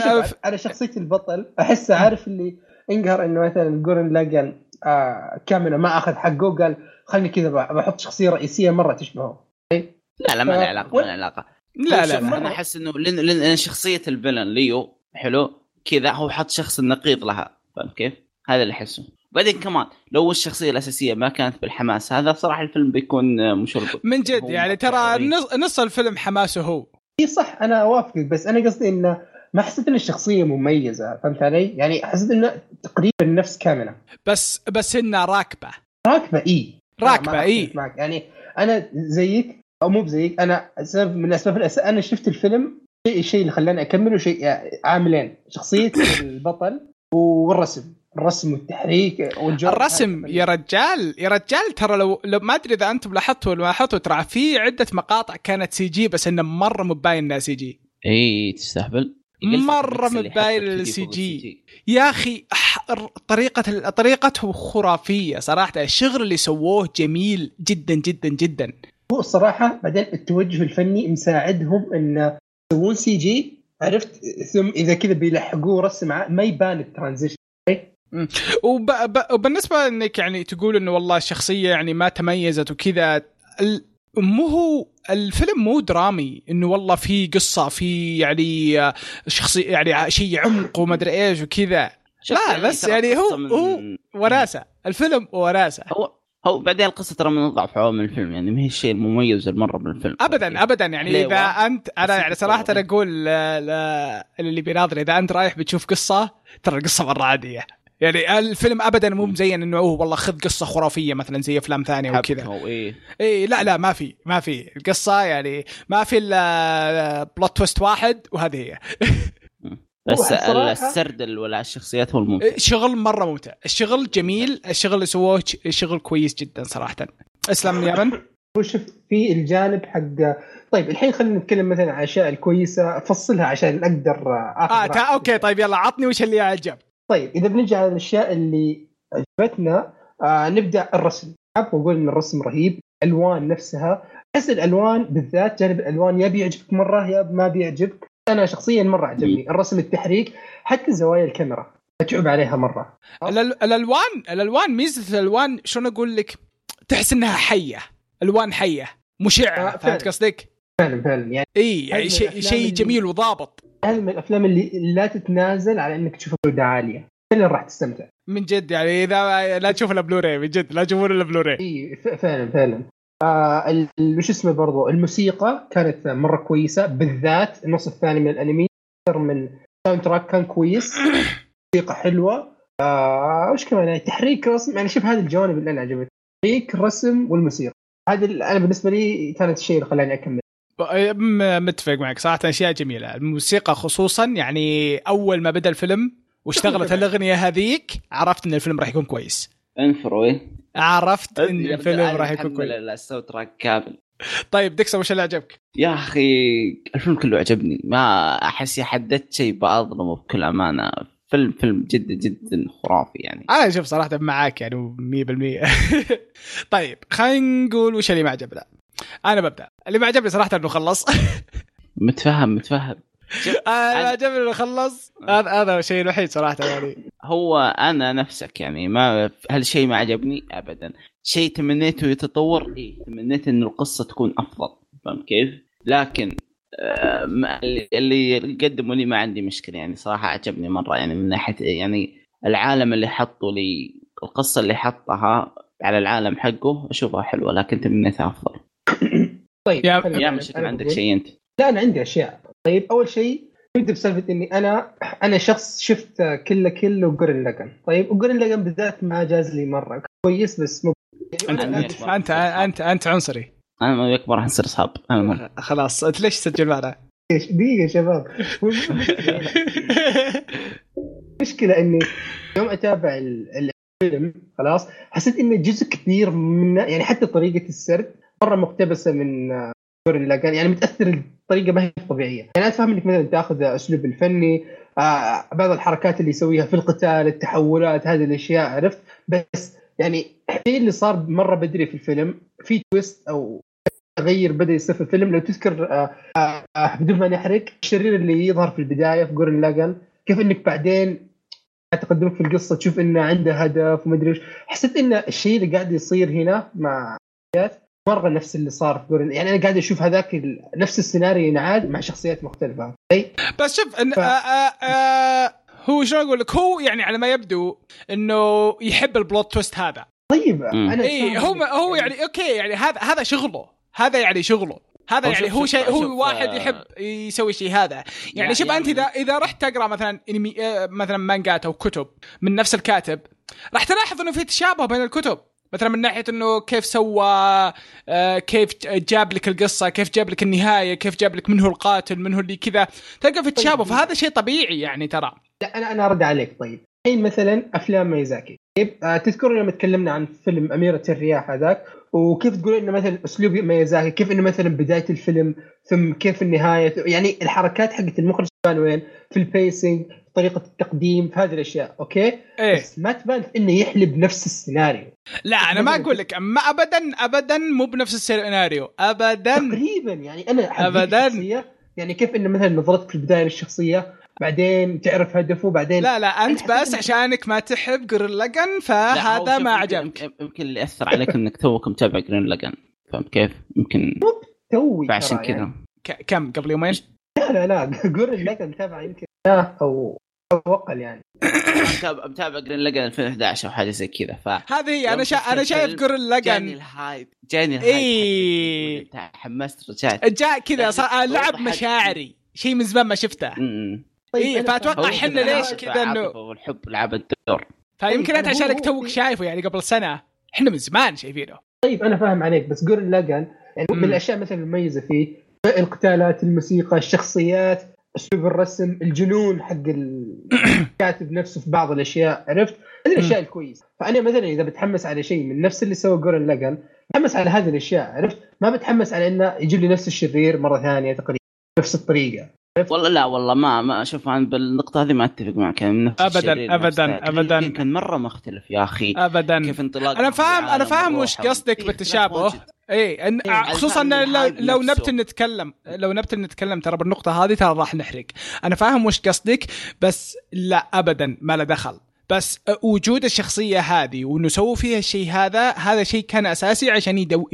أنا شخصيه البطل أحسه عارف اللي انقهر إنه مثلا جورن لاجن آه كامينا ما أخذ حقه قال خلني كذا بحط شخصية رئيسية مرة تشبهه. لا لا ما له علاقة ما له علاقة. لا لا, لا أنا أحس إنه لأن, لأن شخصية ال villain ليو حلو كذا هو حط شخص النقيض لها فاهم كيف؟ هذا اللي أحسه. بعدين كمان لو الشخصية الأساسية ما كانت بالحماس هذا صراحة الفيلم بيكون مشرب من جد يعني ترى نص, نص الفيلم حماسه هو. إي صح أنا أوافقك بس أنا قصدي انه ما حسيت إن الشخصية مميزة فهمت علي؟ يعني حسيت إنه تقريبا نفس كامله بس بس انها راكبة. راكبة إي. راكبة إي. معك. يعني أنا زيك أو مو بزيك أنا سبب من الاسباب الأس... أنا شفت الفيلم شيء الشيء اللي خلاني أكمله شيء عاملين. شخصية البطل والرسم. الرسم والتحريك والجو. الرسم يا رجال يا رجال ترى لو, لو ما أدري إذا أنتم لاحظتوا ولا لاحظتوا ترى في عدة مقاطع كانت CG بس إنه مرة مباين إنها CG. إي تستهبل. مرة متباين ال CG. يا أخي طريقة طريقته خرافية صراحة. الشغل اللي سووه جميل جدا جدا جدا. هو الصراحه بعدين التوجه الفني مساعدهم إن يسوون CG عرفت؟ ثم إذا كذا بيلحقوه رسم ما يبان ال transition. وبالنسبة إنك يعني تقول إنه والله الشخصيه يعني ما تميزت وكذا ال... مو هو الفيلم مو درامي إنه والله في قصة في يعني شخصيه يعني شيء عمق وما أدري إيش وكذا. لا بس يعني هو. هو وراسة. الفيلم وراسة. هو هو بعدين القصة ترى من اضعف عوامل الفيلم يعني ما هي الشيء المميز المره بالفيلم. ابدا ابدا. يعني إذا انت أنا يعني صراحة أنا أقول اللي بيناظر إذا أنت رايح بتشوف قصة ترى القصة مرة عادية. يعني الفيلم ابدا مو مزين إنه أوه والله خذ قصة خرافية مثلا زي أفلام ثانية وكذا. إيه. اي لا لا ما في ما في. القصة يعني ما في إلا بلوت تويست واحد وهذه هي. بس السرد ولا الشخصيات هو الممتع شغل مرة ممتع. الشغل جميل الشغل اللي سووه شغل كويس جدا صراحة. اسلم يا من هو شوف في الجانب حق طيب الحين خلينا نتكلم مثلا عن الأشياء الكويسة. فصلها عشان أقدر آه تا أوكي طيب يلا عطني وش اللي عجب طيب إذا بنجي على الأشياء اللي عجبتنا آه نبدأ الرسم. حاب أقول إن الرسم رهيب الألوان نفسها. أحس الألوان بالذات جانب الألوان يا بيعجبك مرة يا ما بيعجبك. أنا شخصيا مرة عجبني الرسم التحريك حتى زوايا الكاميرا. أتعب عليها مرة. الألوان الألوان ميزة الألوان شلون أقول لك؟ تحس إنها حية. ألوان حية. مشعة. آه فهمت قصدك؟ فعلا فعلا. يعني إي يعني شيء شيء جميل وضابط. من الأفلام اللي لا تتنازل على إنك تشوفها جوده عالية. فعلا راح تستمتع؟ من جد يعني إذا لا تشوف إلا بلوراي من جد لا تشوفون إلا بلوراي إي فعلا فعلا. آه وش اسمه برضو؟ الموسيقى كانت مرة كويسة بالذات النص الثاني من الأنمي أكثر من soundtrack كان كويس. موسيقى حلوة. آه وش كمان؟ يعني تحريك رسم يعني شوف هذه الجوانب اللي أنا عجبتني. تحريك الرسم والموسيقى. هذه أنا بالنسبة لي كانت الشيء اللي خلاني أكمل. متفق معك. صراحة أشياء جميلة. الموسيقى خصوصا يعني أول ما بدأ الفيلم واشتغلت الأغنية هذيك عرفت إن الفيلم راح يكون كويس. Inferno عرفت إن الفيلم راح يكون كويس. ال soundtrack كامل. طيب ديكسر وش اللي عجبك؟ يا أخي الفيلم كله عجبني. ما أحس حددت شيء بأظلمه بكل أمانة. فيلم فيلم جدا جدا خرافي يعني. أنا شوف صراحة معاك يعني 100% طيب خلينا نقول وش اللي ما عجبنا؟ أنا ببدأ. اللي ما عجبني صراحة إنه خلص. متفهم متفهم. أنا عجبني إنه خلص. هذا هذا الشيء الوحيد صراحة يعني. هو أنا نفسك يعني ما هالشيء ما عجبني ابدا. شيء تمنيته يتطور اي تمنيت إنه القصة تكون أفضل. فهمت كيف؟ لكن آه اللي قدموا لي ما عندي مشكلة يعني صراحة عجبني مرة يعني من ناحية يعني العالم اللي حطوا لي القصة اللي حطها على العالم حقه أشوفها حلوة لكن تمنيتها أفضل. طيب يا يا مش عندك شيء أنت. لا أنا عندي أشياء. طيب أول شيء نبدا بسالفة إني أنا أنا شخص شفت كل كل وجورن لجن طيب وجورن لجن بالذات ما جاز لي مرة. كويس بس مو أنت انت انت انت, أنت عنصري. أنا ما يكبر راح نصير اصحاب خلاص أنت ليش تسجل معنا؟ دقيقة شباب. المشكلة إني يوم أتابع الفيلم خلاص حسيت إنه جزء كبير منه يعني حتى طريقة السرد مرة مقتبسة من جورن لاجان يعني متاثر بطريقة ما هي طبيعية. يعني أنا افهم إنك مثلا تأخذ أسلوب الفني آه بعض الحركات اللي يسويها في القتال التحولات هذه الأشياء عرفت؟ بس يعني الشيء اللي صار مرة بدري في الفيلم في twist أو تغير بدأ يصير في الفيلم. لو تذكر آه آه آه بدون ما نحرق الشرير اللي يظهر في البداية في Gurren Lagann كيف إنك بعدين تقدمك في القصة تشوف إنه عنده هدف ومدري إيش. حسيت إن الشيء اللي قاعد يصير هنا مع مره نفس اللي صار. في Gurren يعني أنا قاعد أشوف هذاك نفس السيناريو ينعاد مع شخصيات مختلفة. بس شوف إن ف... آآ آآ هو شلون أقول لك؟ هو يعني على ما يبدو إنه يحب ال plot twist هذا. طيب أنا اي هو هو يعني؟ okay يعني هذا هذا شغله. هذا يعني شغله. هذا يعني هو شيء هو واحد آه، يحب يسوي الشيء هذا. يعني شوف أنت اذا إذا رحت تقرأ مثلا آه، مثلا مانجات أو كتب من نفس الكاتب راح تلاحظ إنه في تشابه بين الكتب. مثلا من ناحية إنه كيف سوى آه كيف جاب لك القصة كيف جاب لك النهاية كيف جاب لك من هو القاتل من هو اللي كذا تلقى في تشابه طيب. فهذا شيء طبيعي يعني ترى. لا أنا أنا أرد عليك. طيب الحين مثلا أفلام ميزاكي. طيب آه تذكرون لما تكلمنا عن فيلم أميرة الرياح هذاك؟ وكيف تقول إنه مثلا أسلوب ميزاكي؟ كيف إنه مثلا بداية الفيلم؟ ثم كيف النهاية؟ يعني الحركات حقت المخرج كان وين؟ في ال pacing طريقة التقديم في هذه الأشياء okay إيه؟ بس ما تبان إنه يحلب نفس السيناريو لا أنا ما أقول لك ما ابدا ابدا مو بنفس السيناريو ابدا تقريبا يعني أنا ابدا يعني كيف إنه مثلا نظرتك في البداية للشخصية بعدين تعرف هدفه بعدين لا لا أنت بس عشانك ما تحب Gurren Lagann فهذا ما عجبك يمكن اللي اثر عليك إنك توك متابع Gurren Lagann فهمت كيف؟ يمكن توي فعشان كذا يعني. كم قبل يومين؟ لا لا لا Gurren Lagann متابع يمكن أو أقل يعني. متابع متابع Gurren Lagann 2011 أو حاجة زي كذا ف هذه هي أنا شا... أنا شايف Gurren Lagann جاني ال hype جاني ال hype اي حمست رجعت جاء كذا صار لعب مشاعري. شيء من زمان ما شفته. طيب اي فأتوقع إحنا ليش كذا انه وال hype لعب الدور فيمكن أنت عشانك توك شايفه يعني قبل سنة. إحنا من زمان شايفينه. طيب أنا فاهم عليك بس Gurren Lagann يعني من الأشياء مثلا المميزة فيه القتالات الموسيقى الشخصيات اسلوب الرسم الجنون حق الكاتب نفسه في بعض الأشياء عرفت؟ هذه الأشياء الكويسة. فأنا مثلا إذا بتحمس على شيء من نفس اللي سوى Gurren Lagann بتحمس على هذه الأشياء عرفت؟ ما بتحمس على إنه يجيب لي نفس الشرير مرة ثانية تقريبا نفس الطريقة. والله لا والله ما ما أشوف عن بالنقطة هذه ما أتفق معك يعني نفس ابدا ابدا ابدا. كان مرة مختلف يا أخي. ابدا. كيف انطلاق أنا فاهم أنا فاهم وش قصدك إيه بالتشابه. اي إن إيه خصوصا لو, لو نبت نتكلم لو نبت نتكلم ترى بالنقطة هذه ترى راح نحرق. أنا فاهم وش قصدك بس لا ابدا ما له دخل. بس وجود الشخصية هذه وانه سووا فيها الشيء هذا هذا شيء كان أساسي عشان يدو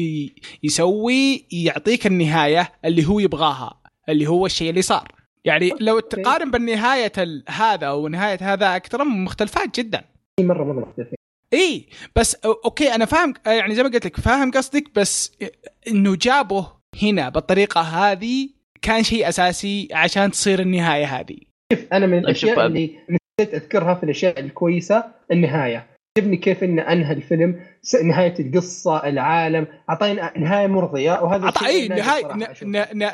يسوي يعطيك النهاية اللي هو يبغاها. اللي هو الشيء اللي صار. يعني لو تقارن بالنهاية هذا ونهايه هذا أكثر مختلفات جدا. مرة مرة مختلفين إي بس أوكي أنا فاهم يعني زي ما قلت لك فاهم قصدك بس إنه جابه هنا بالطريقة هذه كان شيء أساسي عشان تصير النهاية هذه. شوف أنا من الأشياء اللي نسيت أذكرها في الأشياء الكويسة النهاية. عجبني كيف انه أنهى الفيلم نهاية القصة العالم. اعطينا نهاية مرضية وهذا أعطى إي نهاية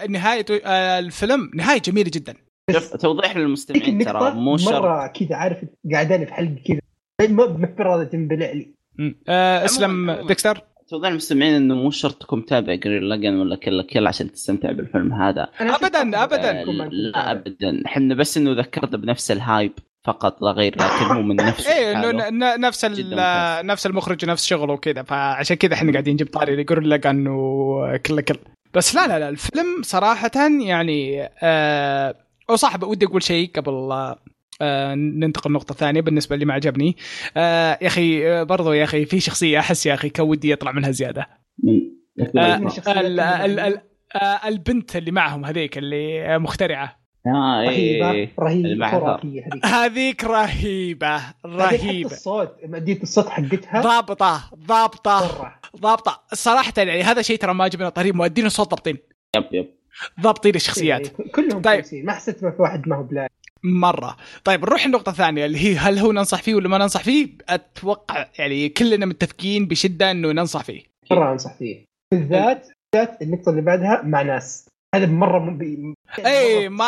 نهاية آه، الفيلم نهاية جميلة جدا. توضيح للمستمعين ترى مو شرط. مرة كذا عارف قاعدين في حلقة كذا. ما بمفرده تنبلع لي. آه أسلم ديكستر. توضيح للمستمعين إنه مو شرط تكون متابع Gurren Lagann ولا كل كل عشان تستمتع بالفيلم هذا. ابدا ابدا. لا ابدا. إحنا بس إنه ذكرنا بنفس الهايب فقط لا غير لكن هو من نفس إيه انه نفس نفس المخرج ونفس شغله وكذا. فعشان كذا إحنا قاعدين نجيب طاري يقول لك إنه كل كل. بس لا لا لا الفيلم صراحة يعني آه وصح ودي أقول شيء قبل آه ننتقل لنقطة ثانية بالنسبة اللي ما عجبني. آه يا أخي آه برضو يا أخي في شخصية أحس يا أخي كان ودي يطلع منها زيادة. آه آه البنت اللي معهم هذيك اللي مخترعة. آه رهيبة إيه رهيبه خرافيه هذيك. رهيبة رهيبة. الصوت ماديه الصوت حقتها. ضابطة ضابطة ضابطة. صراحة يعني هذا شيء ترى ما عجبني طريق مؤدين الصوت ضابطين. يب يب. ضابطين الشخصيات. إيه، كلهم طيب. كويسين. ما حسيت في واحد ما هو بلا مرة. طيب نروح النقطه الثانية اللي هي هل هو ننصح فيه ولا ما ننصح فيه؟ أتوقع يعني كلنا متفقين بشدة إنه ننصح فيه. مرة انصح فيه. بالذات بالذات النقطة اللي بعدها مع ناس. هذا مرة مو بي... اي ما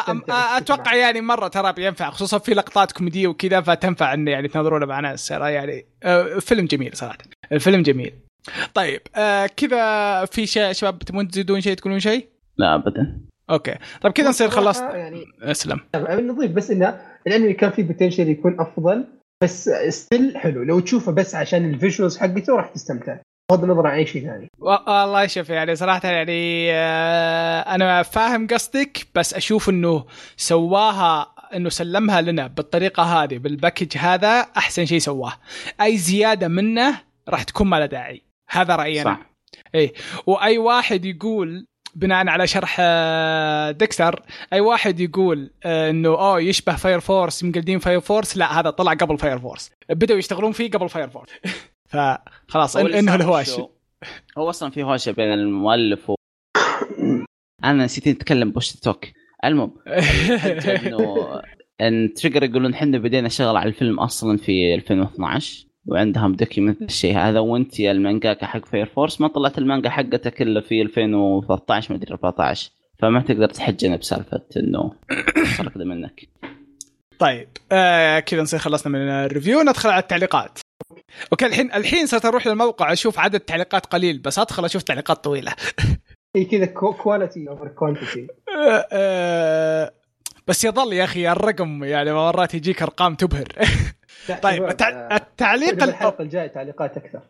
أتوقع يعني مرة ترى بينفع خصوصا في لقطات كوميديه وكذا فتنفع انه يعني تنظرونه مع ناس يعني آه فيلم جميل صراحة الفيلم جميل. طيب آه كذا في شيء شباب تبون تزيدون شيء تقولون شيء؟ لا ابدا. okay. طيب كذا نصير خلصت يعني أسلم. نضيف بس إنه الانمي كان فيه potential يكون أفضل بس still حلو. لو تشوفه بس عشان ال visuals حقته راح تستمتع. بغض النظر عن أي شيء ثاني. والله شوف يعني صراحة يعني آه، أنا فاهم قصدك بس أشوف إنه سواها إنه سلمها لنا بالطريقة هذه بال package هذا أحسن شيء سواه. أي زيادة منه راح تكون ما له داعي. هذا رأيي أنا. صح. اي وأي واحد يقول بناء على شرح آه، ديكستر أي واحد يقول آه، إنه أوه يشبه Fire Force مقلدين Fire Force لا هذا طلع قبل Fire Force بدأوا يشتغلون فيه قبل Fire Force فخلاص إنه الهواش هو أصلا في هوشه بين المؤلف و... أنا نسيت نتكلم بوش توك المهم إنه إن Trigger يقولون إحنا بدينا شغل على الفيلم أصلا في 2012 وعندهم document الشيء هذا وأنت يا المانجاكا حق Fire Force ما طلعت المانجا حقتك إلا في 2013 ما أدري 14 فما تقدر تحجنا بسالفة إنه صار منك. طيب آه كذا نصير خلصنا من ال review ندخل على التعليقات. okay الحين الحين صرت أروح للموقع أشوف عدد تعليقات قليل بس أدخل أشوف تعليقات طويلة. اي كذا quality over quantity بس يظل يا أخي الرقم يعني مرات يجيك أرقام تبهر. طيب التع... التعليق الحلقة الجاية تعليقات أكثر.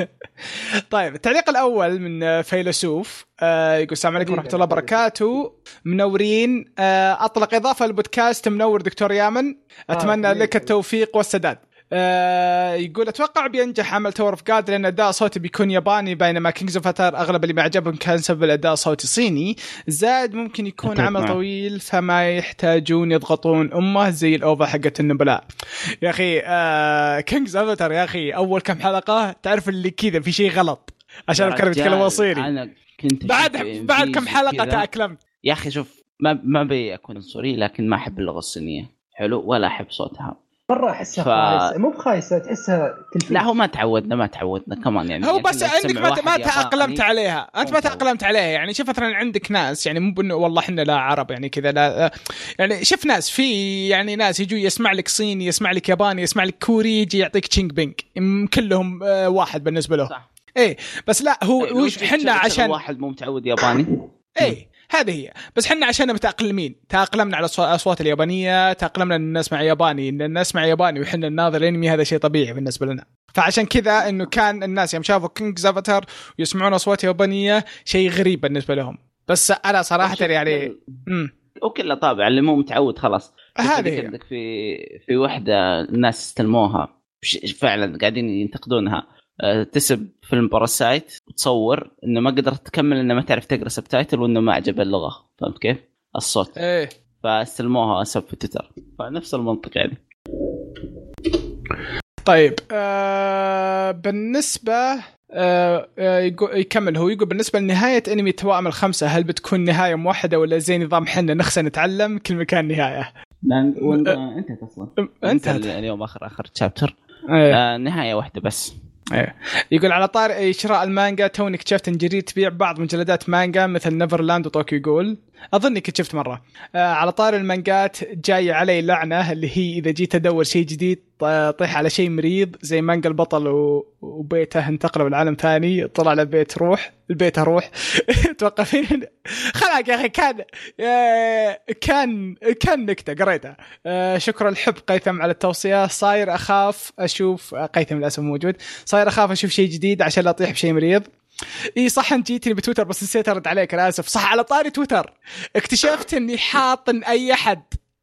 طيب التعليق الأول من فيلسوف آه يقول السلام عليكم ورحمة الله وبركاته. منورين. آه أطلق إضافة للبودكاست منور دكتور يامن. آه، أتمنى لك التوفيق والسداد. آه يقول أتوقع بينجح عمل Tower of God لأن أداء صوتي بيكون ياباني بينما King's Avatar أغلب اللي ما عجبهم كان سبب الأداء الصوتي صيني. زائد ممكن يكون عمل طويل فما يحتاجون يضغطون أمه زي ال OVA حقت النبلاء يا أخي آه King's Avatar يا أخي أول كم حلقة تعرف اللي كذا في شيء غلط. عشان كانوا يتكلمون صيني. أنا كنت بعد بعد كم حلقة تأقلمت. يا أخي شوف ما ما ابي أكون عنصري لكن ما أحب اللغة الصينية. حلو ولا أحب صوتها. مرة أحسها ف... خايسة. مو بخايسة تحسها تلفيق. لا هو ما تعودنا ما تعودنا. كمان يعني هو يعني بس عندك ما, ما تأقلمت عليها. أنت ما تأقلمت عليها. يعني شوف مثلا عندك ناس يعني مو بانه والله إحنا لا عرب يعني كذا لا يعني شوف ناس في يعني ناس يجوا يسمع لك صيني يسمع لك ياباني يسمع لك كوري يجي يعطيك تشينج بينج كلهم آه، واحد بالنسبة له. صح. إيه بس لا هو إيه، وش إحنا عشان واحد مو متعود ياباني؟ إيه. هذه هي. بس إحنا عشان متأقلمين. تأقلمنا على الاصوات اليابانية تأقلمنا إن نسمع ياباني إن نسمع ياباني وحنا نناظر انمي هذا شيء طبيعي بالنسبة لنا. فعشان كذا إنه كان الناس يوم شافوا King Avatar ويسمعون أصوات يابانية شيء غريب بالنسبة لهم. بس أنا صراحة يعني وكله طابع اللي مو متعود خلاص. هذه عندك في في وحدة الناس استلموها فعلا قاعدين ينتقدونها. تسب فيلم Parasite وتصور إنه ما قدرت تكمل إنه ما تعرف تقرأ subtitle وإنه ما عجب اللغة. فهمت كيف؟ الصوت. إيه. فاستلموها سب في تويتر. فنفس المنطق يعني. طيب آه بالنسبة آه, آه، يكمل هو. يقول بالنسبة لنهاية أنمي التوائم الخمسه هل بتكون نهاية موحدة ولا زي نظام حنا؟ نخسى نتعلم. كل مكان نهاية؟ لا انتهت أصلا. انتهت اليوم آخر آخر chapter أيه. آه نهاية واحدة بس. إيه. يقول على طار شراء المانجا توني اكتشفت إن جرير تبيع بعض مجلدات مانجا مثل Neverland و Tokyo Ghoul اظني كنت شفت مرة. آه على طار المانجات جاي علي لعنة اللي هي إذا جيت أدور شيء جديد طيح على شيء مريض زي مانجا البطل وبيته انتقلوا لعالم ثاني طلع له بيت روح البيت روح. توقفين؟ خلاك يا أخي كان آه، كان كان نكتة قريتها. آه، شكرا الحب قيثم على التوصية. صاير أخاف أشوف قيثم للأسف موجود. صاير أخاف أشوف شيء جديد عشان لا أطيح بشيء مريض. إي صح أنت جيتني بتويتر بس نسيت أرد عليك أنا اسف صح على طاري تويتر. اكتشفت إني حاط إن أي أحد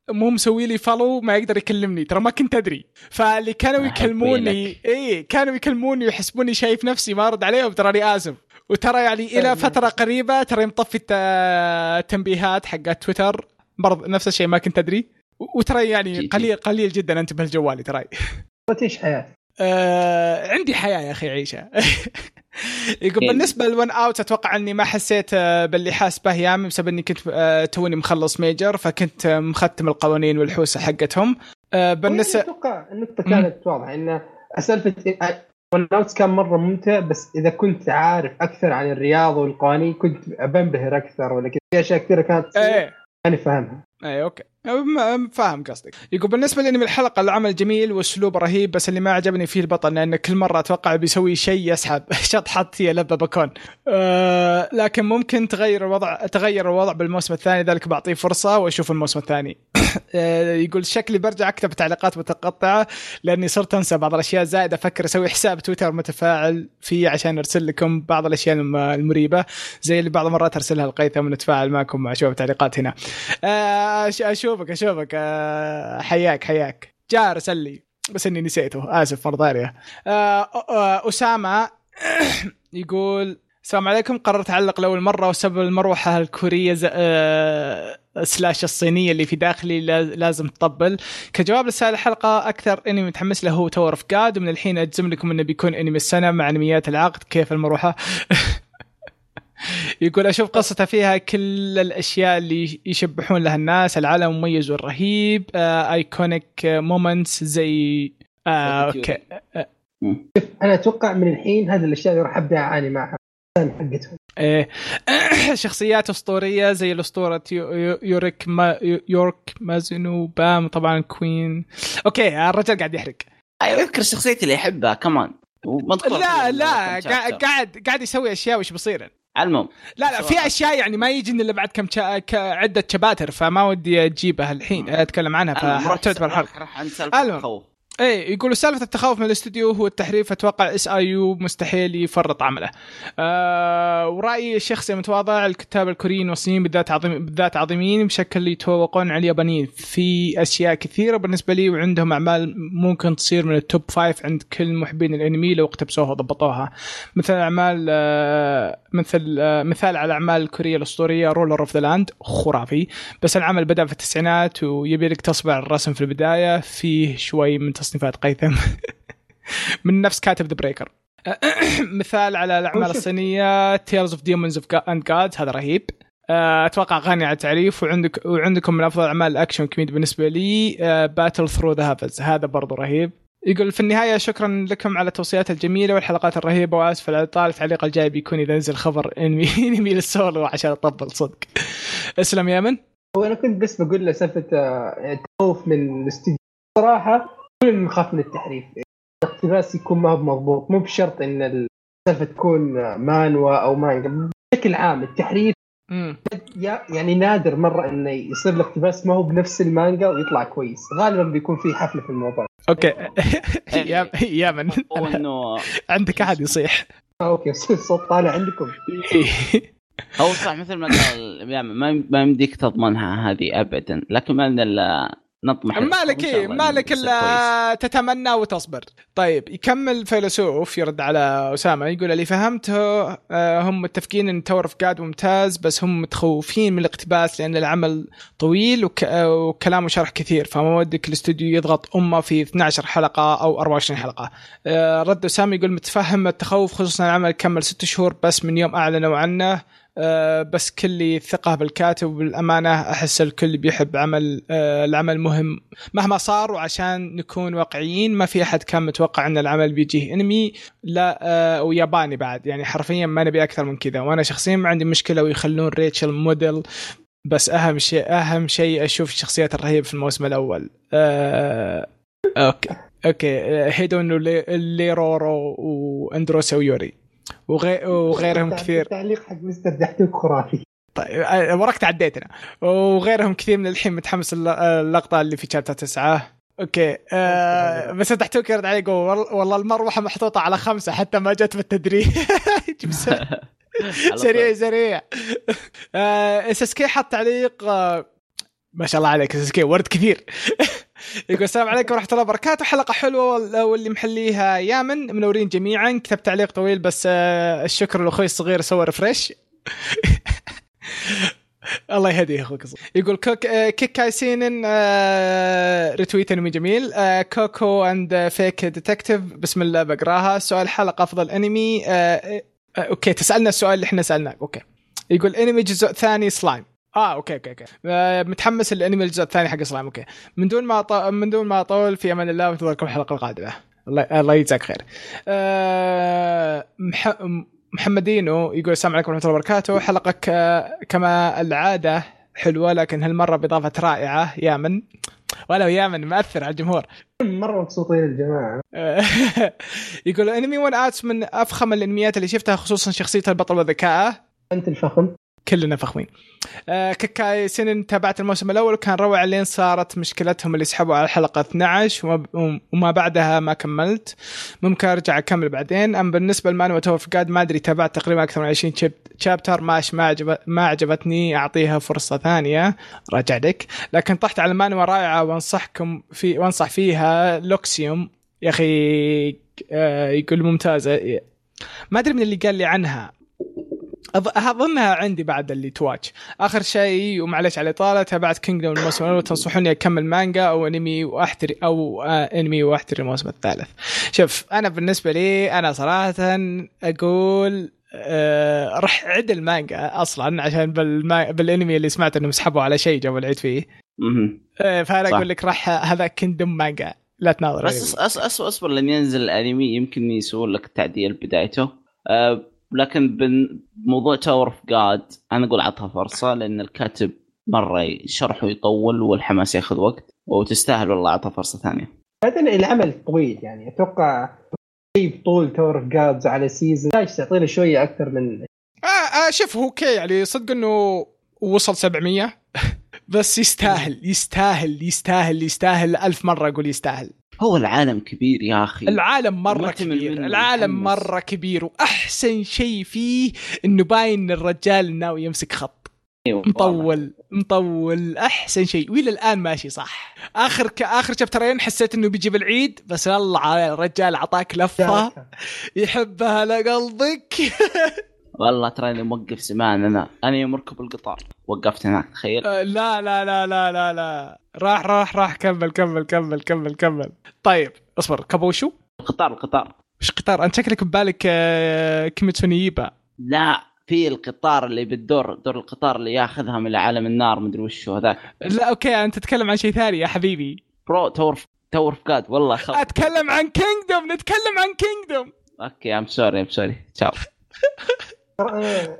مو مسوي لي follow ما يقدر يكلمني. ترى ما كنت أدري. فاللي كانوا يكلموني إي كانوا يكلموني ويحسبوني شايف نفسي ما أرد عليهم تراني آسف. وترى يعني إلى فترة قريبة ترى مطفي التنبيهات حقت تويتر برضه نفس الشيء ما كنت أدري. وترى يعني قليل قليل جدا انتبه لجوالي تراي تعيش حياه آه عندي حياة يا أخي عيشة. يقول بالنسبة لل One Outs أتوقع إني ما حسيت آه، باللي حاس به يامن بسبب إني كنت آه، توني مخلص Major فكنت مختم القوانين والحوسة حقتهم. آه، بالنسبة أتوقع النقطة كانت واضحة إن سالفه ون أوت كان مرة ممتع بس إذا كنت عارف أكثر عن الرياضة والقوانين كنت بنبهر أكثر ولا في أشياء كثيرة كانت إيه. ماني فاهمها اي أوكي. فاهم قصدك. يقول بالنسبة من الحلقة العمل جميل واسلوب رهيب بس اللي ما عجبني فيه البطل لأن كل مرة أتوقع بيسوي شيء يسحب. شطحت هي لبه بكون. أه لكن ممكن تغير الوضع تغير الوضع بالموسم الثاني ذلك بعطيه فرصة وأشوف الموسم الثاني. يقول شكلي برجع اكتب تعليقات متقطعة لاني صرت انسى بعض الاشياء زائد أفكر أسوي حساب تويتر متفاعل فيه عشان ارسل لكم بعض الاشياء المريبة زي اللي بعض المرات ارسلها لقيثم ونتفاعل معكم مع شوية تعليقات هنا. أه اشوفك اشوفك. أه حياك حياك. جاء ارسل لي بس إني نسيته. آسف مره ثانية أسامة يقول السلام عليكم. قررت اعلق لأول مرة وسبب المروحة الكورية أه slash الصينية اللي في داخلي لازم تطبل. كجواب لسائل الحلقة أكثر إنمي متحمس له هو Tower of God ومن الحين أجزم لكم إنه بيكون إنمي السنة مع انميات العقد. كيف المروحة؟ يقول أشوف قصته فيها كل الأشياء اللي يشبحون لها الناس العالم مميز والرهيب iconic moments زي آه أوكي. شوف أنا أتوقع من الحين هذه الأشياء اللي راح أبدأ أعاني معها. حقتهم. إيه. شخصيات أسطورية زي الأسطورة يوريك ما يورك مازنو بام طبعا كوين. أوكي الرجال قاعد يحرق. أيوه أذكر الشخصيات اللي يحبها كمان. لا لا قاعد قاعد يسوي أشياء وش بصير. المهم لا لا في أشياء يعني ما يجي إلا بعد كم شا... عدة شباتر فما ودي أجيبها الحين أتكلم عنها فتعتبر حرق الخوف. إيه يقولوا سالفة التخوف من الاستوديو هو التحريف أتوقع إس آي يو مستحيل يفرط عمله. آه ورأيي الشخصي المتواضع الكتاب الكوريين والصينيين بالذات عظيم بالذات عظيمين بشكل يتفوقون على اليابانيين. في أشياء كثيرة بالنسبة لي وعندهم أعمال ممكن تصير من ال top five عند كل محبين الأنمي لو اقتبسوها وضبطوها. مثل أعمال آه مثل آه مثال على أعمال الكوريه الأسطورية Ruler of the Land خرافي. بس العمل بدأ في التسعينات ويبي لك تصبع الرسم في البداية. فيه شوي من تصنيفات قيثم. من نفس كاتب The Breaker مثال على الأعمال الصينية Tales of Demons of and Gods هذا رهيب. آه، أتوقع غني عن التعريف وعندك وعندكم من أفضل أعمال ال action comedy بالنسبة لي Battle Through the Heavens هذا برضو رهيب. يقول في النهاية شكرا لكم على التوصيات الجميلة والحلقات الرهيبة وأسف على الإطالة التعليق الجاي بيكون إذا نزل خبر انمي إنمي للسولو عشان أطبل صدق. اسلم يامن. هو أنا كنت بس بقول له سالفة التخوف من الاستديو. صراحة كلنا نخاف من التحريف. الاقتباس يكون ما هو مضبوط مو بشرط إن السالفة تكون مانوا أو مانجا بشكل عام التحريف مم. يعني نادر مرة إنه يصير الاقتباس ما هو بنفس المانجا ويطلع كويس. غالبا بيكون في حفلة في الموضوع. أوكي. يا يامن إنه عندك أحد يصيح. آه، أوكي. الصوت طالع عندكم. هو صح مثل ما قال ما يمديك تضمنها هذه ابدا. لكن من نطمح. مالك إيه مالك إلا تتمنى وتصبر. طيب يكمل فيلسوف يرد على أسامة يقول اللي فهمته آه، هم متفقين إن تاور أوف جاد ممتاز بس هم متخوفين من الاقتباس لأن العمل طويل وك... وكلامه شرح كثير فما ودك الاستوديو يضغط أمه في 12 حلقة أو 24 حلقة. آه، رد أسامة يقول متفهم التخوف خصوصا العمل كمل ست شهور بس من يوم أعلنوا عنه. بس كل ثقة بالكاتب وبالأمانة أحس الكل بيحب عمل آه، العمل مهم. مهما صار وعشان نكون واقعيين ما في أحد كان متوقع أن العمل بيجيه أنمي لا آه، وياباني بعد. يعني حرفيا ما نبي أكثر من كذا. وأنا شخصيا ما عندي مشكلة ويخلون ريتشل موديل بس أهم شيء أهم شيء أشوف الشخصيات الرهيبة في الموسم الأول. أه أوكي. أوكي. هيدون ليرورو واندورسي ويوري وغي... وغيرهم كثير. التعليق حق مستر دحتوك خرافي طيب آه، وراك تعديتنا وغيرهم كثير من الحين متحمس اللقطه اللي في chapter تسعة. okay آه بس دحتوك يرد علي يقول والله المروحة محطوطة على خمسة حتى ما جت بالتدريب سريع. سريع آه SSK حط تعليق آه ما شاء الله عليك SSK ورد كثير. يقول السلام عليكم ورحمة الله وبركاته. حلقة حلوة واللي محليها يامن. منورين جميعا. كتبت تعليق طويل بس آه، الشكر لأخوي الصغير سوى refresh الله يهديه أخوك يقول كوك آه كيك كايسينن آه ريتويت إنمي جميل. آه كوكو اند فيك ديتكتيف بسم الله بقراها. سؤال حلقة أفضل إنمي. آه آه أوكي تسألنا السؤال اللي إحنا سالناك أوكي. يقول إنمي جزء ثاني سلايم آه أوكي أوكي أوكي. آه متحمس الانمي الجزء الثاني حق سلايم أوكي. من دون ما ط... من دون ما أطول في أمان الله وانتظركم الحلقة القادمة. الله الله يجزاك خير. آه مح... محمدينو يقول السلام عليكم ورحمة الله وبركاته. حلقه ك... كما العادة حلوة لكن هالمره بإضافة رائعة؟ يامن ولو يامن مأثر على الجمهور. مرة مبسوطين الجماعة. يقول انمي One Outs من أفخم الأنميات اللي شفتها خصوصا شخصية البطل وذكائه أنت الفخم. كلنا فخمين. آه Kekkai Sensen تابعت الموسم الأول وكان روعة لين صارت مشكلتهم اللي سحبوا على الحلقة 12 وما بعدها ما كملت. ممكن أرجع أكمل بعدين. اما بالنسبة لمانوا Tower of ما أدري تابعت تقريبا أكثر من 20 chapter ماش ما عجب ما عجبتني أعطيها فرصة ثانية. راجع لك. لكن طحت على مانوا رائعه وأنصحكم في وأنصح فيها Lookism. يا أخي آه يقول ممتازة. ما أدري من اللي قال لي عنها. أظنها عندي بعد اللي to watch آخر شيء ومعلش على الاطاله تابعت Kingdom الموسم الأول تنصحوني أكمل مانجا أو أنمي واحتري أو آه أنمي وأحتري الموسم الثالث. شوف أنا بالنسبة لي أنا صراحة أقول آه راح عد المانجا أصلا عشان بالما... بالأنمي اللي سمعت إنهم سحبوا على شيء جابوا العيد فيه. آه فأنا أقول لك راح هذا Kingdom مانجا. لا تناظر. بس أص... أص... أصبر لين ينزل الأنمي يمكن يسوون لك تعديل بدايته. أه لكن بموضوع Tower of God أنا أقول عطها فرصة لأن الكاتب مرة شرحه يطول والحماس ياخذ وقت وتستاهل والله اعطها فرصة ثانية. بعدين العمل طويل يعني أتوقع شيء بطول Tower of God على season يحتاج تعطينا شوية أكثر من آه آه شوف هو okay يعني صدق إنه وصل 700 بس يستاهل يستاهل يستاهل يستاهل ألف مرة أقول يستاهل هو العالم كبير يا أخي. العالم مرة كبير العالم. مرة كبير وأحسن شيء فيه إنه باين الرجال ناوي يمسك خط. أيوة مطول مطول أحسن شيء. وإلى الآن ماشي صح. آخر ك... آخر شابترين حسيت إنه بيجيب العيد بس والله الرجال اعطاك لفة. يحبها لقلبك. والله تراني موقف زمان أنا أنا يوم اركب القطار وقفت هناك تخيل. أه لا لا لا لا لا لا. راح راح راح كمل كمل كمل كمل كمل. طيب اصبر كابوشو؟ القطار القطار. إيش قطار أنت شكلك ببالك آه Kimetsu no Yaiba لا في القطار اللي بالدور دور القطار اللي ياخذها من عالم النار مدري وش هذاك. لا okay أنت تتكلم عن شيء ثاني يا حبيبي. bro Tower Tower God والله خل... أتكلم عن Kingdom نتكلم عن Kingdom okay I'm sorry I'm sorry تشاو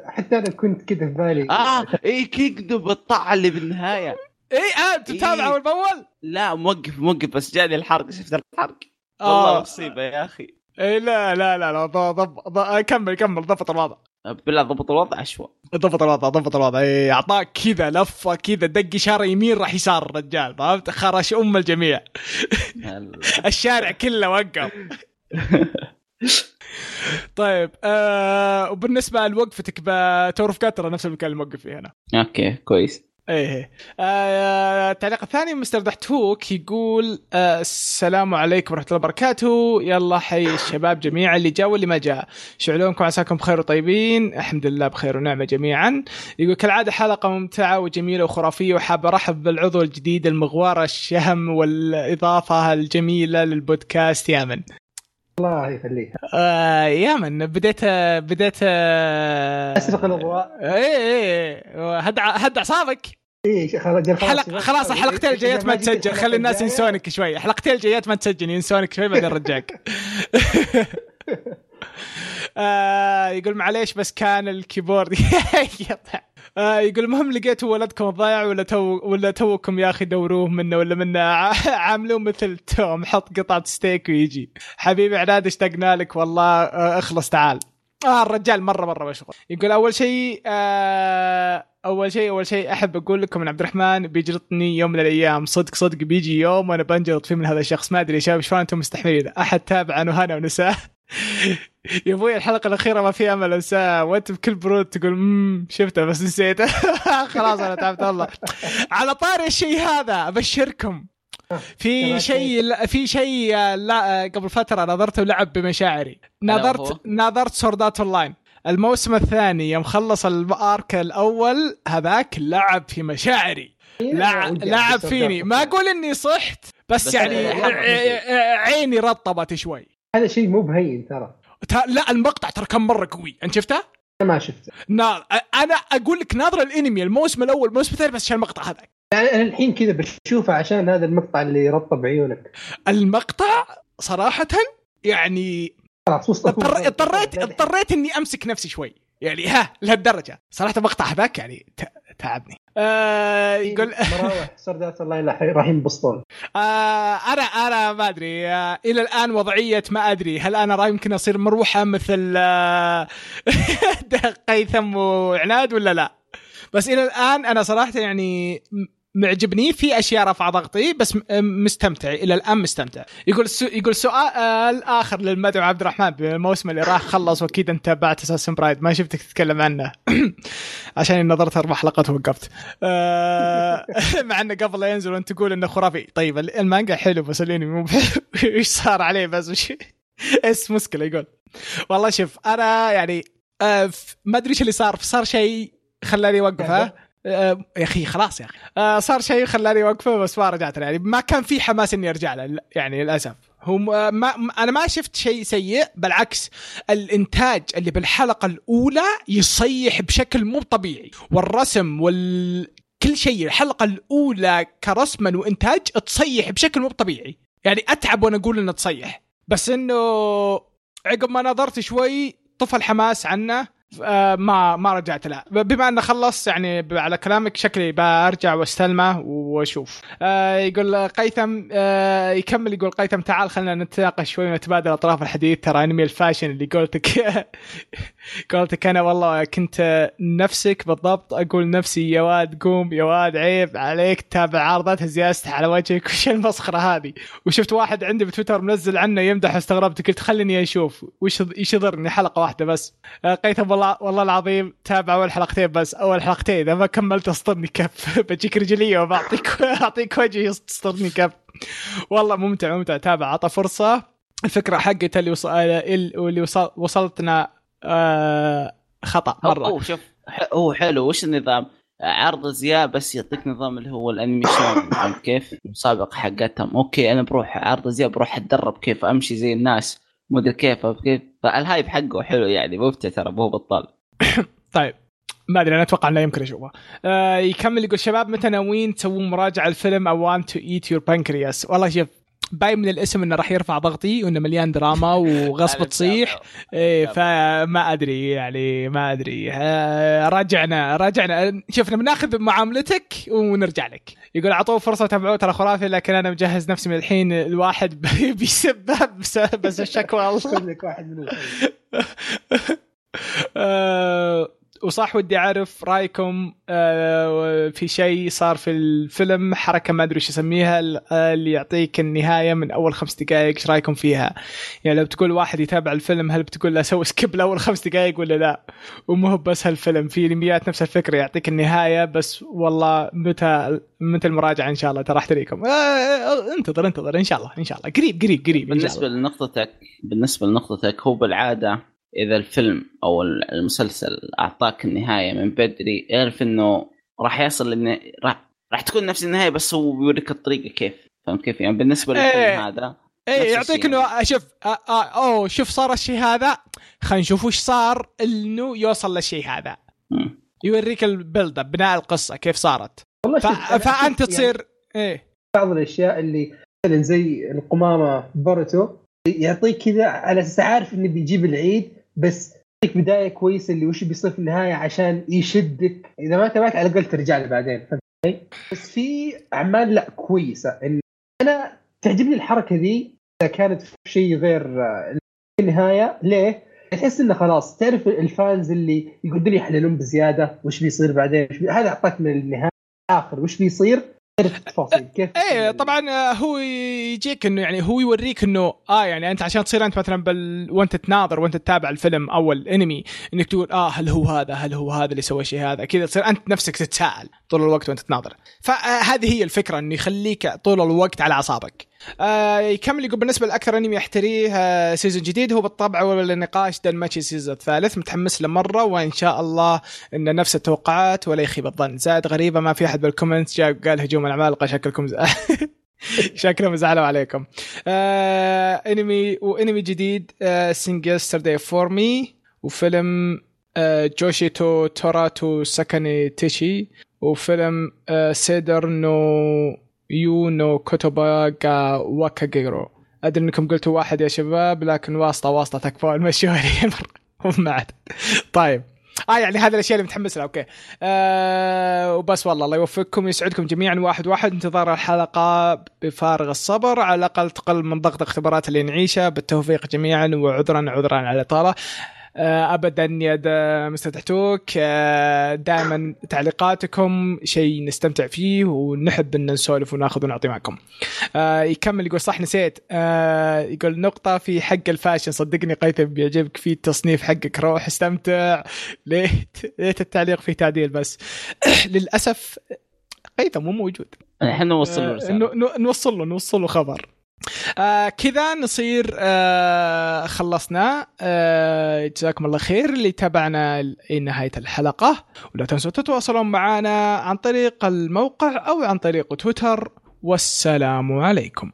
حتى أنا كنت كذا في بالي. آه إي Kingdom الطاعة اللي بالنهاية. اي آه تتابع اول باول؟ لا موقف موقف بس جاني الحرق شفت الحرق؟ والله مصيبة يا أخي. اي لا لا لا لا ضب ضب كمل كمل ضبط الوضع. بالله ضبط الوضع أشوى. ضبط الوضع ضبط الوضع. اي أعطاك كذا لفه كذا دق اشاره يمين راح يسار الرجال فهمت؟ خرش أم الجميع. الشارع كله وقف. طيب آه وبالنسبة لوقفتك ب Tower of ترى نفس المكان اللي موقف فيه هنا. okay كويس. إيه. آه التعليق الثاني مستر دحتوك يقول آه السلام عليكم ورحمة الله وبركاته. يلا حي الشباب جميعا اللي جاء واللي ما جاء. شعلونكم عساكم بخير وطيبين. الحمد لله بخير ونعمة جميعا. يقول كالعادة حلقة ممتعة وجميلة وخرافية وحاب أرحب بالعضو الجديد المغوار الشهم والإضافة الجميلة للبودكاست يامن الله يخليك. آه يامن بديت بديت آه أسرق الأضواء. إيه إيه هد هد اعصابك إيه خلاص حلق خلاص الحلقتين الجايات ما تسجل. خلي الناس ينسونك شوي. الحلقتين الجايات ما تسجل ينسونك شوي بعدين نرجعك آه يقول معليش بس كان ال keyboard. آه يقول المهم لقيتوا ولدكم الضايع ولا تو ولا توكم يا أخي دوروه منه ولا منه؟ عاملوه مثل توم حط قطعة ستيك ويجي. حبيبي عناد اشتقنا لك والله. آه اخلص تعال. آه الرجال مره مرة مشغول. يقول أول شيء آه أول شيء أول شيء أحب أقول لكم من عبد الرحمن بيجلطني يوم من الأيام. صدق صدق بيجي يوم وأنا بنجلط فيه من هذا الشخص. ما أدري يا شباب شلون أنتم مستحملين أحد تابع عنه هنا ونساه؟ يا أبوي الحلقة الأخيرة ما في أمل انساه وأنت بكل برود تقول امم شفته بس نسيته خلاص أنا تعبت والله. على طاري الشيء هذا أبشركم. في شيء في شيء لا قبل فترة نظرته لعب بمشاعري. نظرت نظرت Sword Art Online الموسم الثاني يوم خلص ال arc الأول هذاك لعب في مشاعري. لعب, لعب فيني. ما أقول إني صحت بس, بس يعني عيني رطبت شوي. هذا شيء مو بهين ترى. لا المقطع ترى كم مرة قوي. أنت شفته؟ ما شفته. نا... أنا أقول لك ناظر الأنمي الموسم الأول الموسم الثاني بس عشان المقطع هذا يعني أنا الحين كذا بشوفه عشان هذا المقطع اللي رطب عيونك. المقطع صراحة يعني اضطر... اضطريت اضطريت إني أمسك نفسي شوي. يعني ها لهالدرجة. صراحة المقطع هذاك يعني تعبني. آه يقول مراوح سردات الله راح ينبسطون. آه أنا أنا ما أدري. آه إلى الآن وضعية ما أدري. هل أنا راي يمكن أصير مروحة مثل آه قيثم وعناد ولا لا؟ بس إلى الآن أنا صراحة يعني معجبني في أشياء رفع ضغطي بس مستمتع إلى الآن مستمتع. يقول السو... يقول سؤال اخر للمدعو عبد الرحمن بالموسم اللي راح خلص وأكيد أنت تابعت اساسن برايد ما شفتك تتكلم عنه. عشان نظرت أربع حلقات ووقفت. آه، مع إنه قبل لا ينزل وأنت تقول إنه خرافي. طيب المانجا حلو بس الانمي مو إيش صار عليه بس؟ وش إيش مشكلة؟ يقول. والله شوف أنا يعني آه ما أدري إيش اللي صار صار شيء خلاني اوقفها آه يا أخي خلاص يا أخي. آه صار شيء خلاني اوقفه بس ما رجعت يعني ما كان في حماس إني أرجع له يعني للأسف. هو ما, ما أنا ما شفت شيء سيء بالعكس الإنتاج اللي بالحلقة الأولى يصيح بشكل مو طبيعي. والرسم وال كل شيء الحلقة الأولى كرسما وإنتاج تصيح بشكل مو طبيعي. يعني أتعب وأنا أقول إنه تصيح. بس إنه عقب ما نظرت شوي طفى الحماس عنه. آه، ما ما رجعت له. بما انه خلص يعني على كلامك شكلي برجع واستلمه واشوف. آه يقول قيثم آه يكمل يقول قيثم تعال خلينا نتناقش شوي ونتبادل اطراف الحديث. ترى أنمي الفاشن اللي قلتك. قلتك أنا والله كنت نفسك بالضبط. أقول نفسي يا واد قوم يا واد عيب عليك تتابع عارضات زياسته على وجهك. وش المسخرة هذه؟ وشفت واحد عندي بتويتر منزل عنه يمدح واستغربت قلت خليني أشوف. وش يضرني حلقة واحدة بس. آه قيثم والله والله والله العظيم تابع أول حلقتين بس. أول حلقتين. إذا ما كملت اسطرني كف. بجيك رجليه وبعطيك اعطيك وجهي تسطرني كف. والله ممتع ممتع. تابع. عطى فرصة. الفكرة حقته اللي وصل اللي وصل وصلتنا آه خطأ مرة. هو شوف. هو حلو. وش النظام؟ عرض ازياء بس يعطيك نظام اللي هو ال animation. فهمت كيف؟ مسابقه حقتهم. okay أنا بروح عرض ازياء بروح أتدرب كيف أمشي زي الناس. مدري كيف كيف؟ فال hype حقه حلو يعني ممتع ترى مو بطال. طيب ما أدري أنا أتوقع إنه يمكن أشوفه. آه يكمل يقول شباب متى ناويين تسوون مراجعة الفيلم I want to eat your pancreas والله شوف باين من الاسم إنه راح يرفع ضغطي وإنه مليان دراما وغصب تصيح. إيه فما أدري يعني ما أدري. آه، راجعنا راجعنا. شوف بناخذ معاملتك ونرجع لك. يقول أعطوه فرصة تابعوه ترى خرافي لكن أنا مجهز نفسي من الحين الواحد بيسبه بس الشكوى. الله واحد منهم وصح ودي أعرف رأيكم آه، في شيء صار في الفيلم حركة ما أدري إيش اسميها اللي يعطيك النهاية من أول خمس دقائق إيش رأيكم فيها؟ يعني لو بتقول واحد يتابع الفيلم هل بتقول له سوي سكيب لأول خمس دقائق ولا لا؟ ومو هو بس هالفيلم في انميات نفس الفكرة يعطيك النهاية بس والله متى متى المراجعة إن شاء الله ترى أحتريكم آه، آه، انتظر انتظر إن شاء الله إن شاء الله قريب قريب قريب بالنسبة لنقطتك بالنسبة لنقطتك هو بالعادة إذا الفيلم أو المسلسل أعطاك النهاية من بدري اعرف إنه راح يصل لأن راح راح تكون نفس النهاية بس هو بيوريك الطريقة كيف. فهمت كيف؟ يعني بالنسبة للفيلم إيه هذا إيه يعطيك إنه يعني. شوف آه آه أوه شوف صار الشيء هذا خلينا نشوف وش صار إنه يوصل للشيء هذا. م. يوريك ال build up بناء القصة كيف صارت. ف... فأنت يعني تصير يعني إيه. بعض الأشياء اللي مثلا زي القمامة بورتو يعطيك كذا على أساس عارف إنه بيجيب العيد بس يعطيك بداية كويسة اللي وش بيصير في النهاية عشان يشدك. إذا ما تابعت على الأقل ترجع له بعدين بس في أعمال لا كويسة. أنا تعجبني الحركة ذي إذا كانت في شيء غير النهاية ليه؟ تحس إنه خلاص تعرف الفانز اللي يقعدون يحللون بزيادة وش بيصير بعدين؟ وش بي... هذا أعطاك من النهاية اخر وش بيصير؟ التفاصيل كيف إيه طبعا آه، هو يجيك إنه يعني هو يوريك إنه آه يعني أنت عشان تصير أنت مثلا بل وأنت تناظر وأنت تتابع الفيلم أو الانمي إنك تقول آه هل هو هذا؟ هل هو هذا اللي سوى الشيء هذا؟ كذا تصير أنت نفسك تتساءل طول الوقت وأنت تناظر. فهذه هي الفكرة إنه يخليك طول الوقت على أعصابك. آه يكمل يقول بالنسبة لأكثر أنمي يحتريه آه season جديد هو بالطبع وبلا نقاش ماتشي season الثالث. متحمس له مرة وإن شاء الله انه نفس التوقعات ولا يخيب الظن. زاد غريبة ما في أحد بال comment جاء قال هجوم العمالقه شكلكم. شكلهم زعلوا عليكم. آه أنمي وأنمي جديد آه Sing Yesterday for Me وفيلم آه Josee to Tora to Sakana-tachi وفيلم آه Cider no You ni Kotoba ga Wakiagaru أدري إنكم قلتوا واحد يا شباب لكن واسطة واسطة تكفون مشوها ما عاد طيب. آه يعني هذه الأشياء اللي متحمس لها. أوكي. آه وبس والله الله يوفقكم ويسعدكم جميعا. واحد واحد انتظار الحلقة بفارغ الصبر. على الأقل تقل من ضغط الاختبارات اللي نعيشها بالتوفيق جميعا وعذرا عذرا على الاطاله ابدا يا مستر تحتوك. آه، دائما تعليقاتكم شيء نستمتع فيه ونحب أن نسولف ونأخذ ونعطي معكم. آه، يكمل يقول صح نسيت. يقول نقطة في حق الفاشن. صدقني قيثم بيعجبك في التصنيف حقك. روح استمتع. ليت ليت التعليق فيه تعديل بس للأسف قيثم مو موجود. إحنا نوصل له نوصل له نوصل له خبر. آه كذا نصير آه خلصنا. آه جزاكم الله خير اللي تابعنا لنهاية الحلقة. ولا تنسوا تتواصلون معنا عن طريق الموقع أو عن طريق تويتر. والسلام عليكم.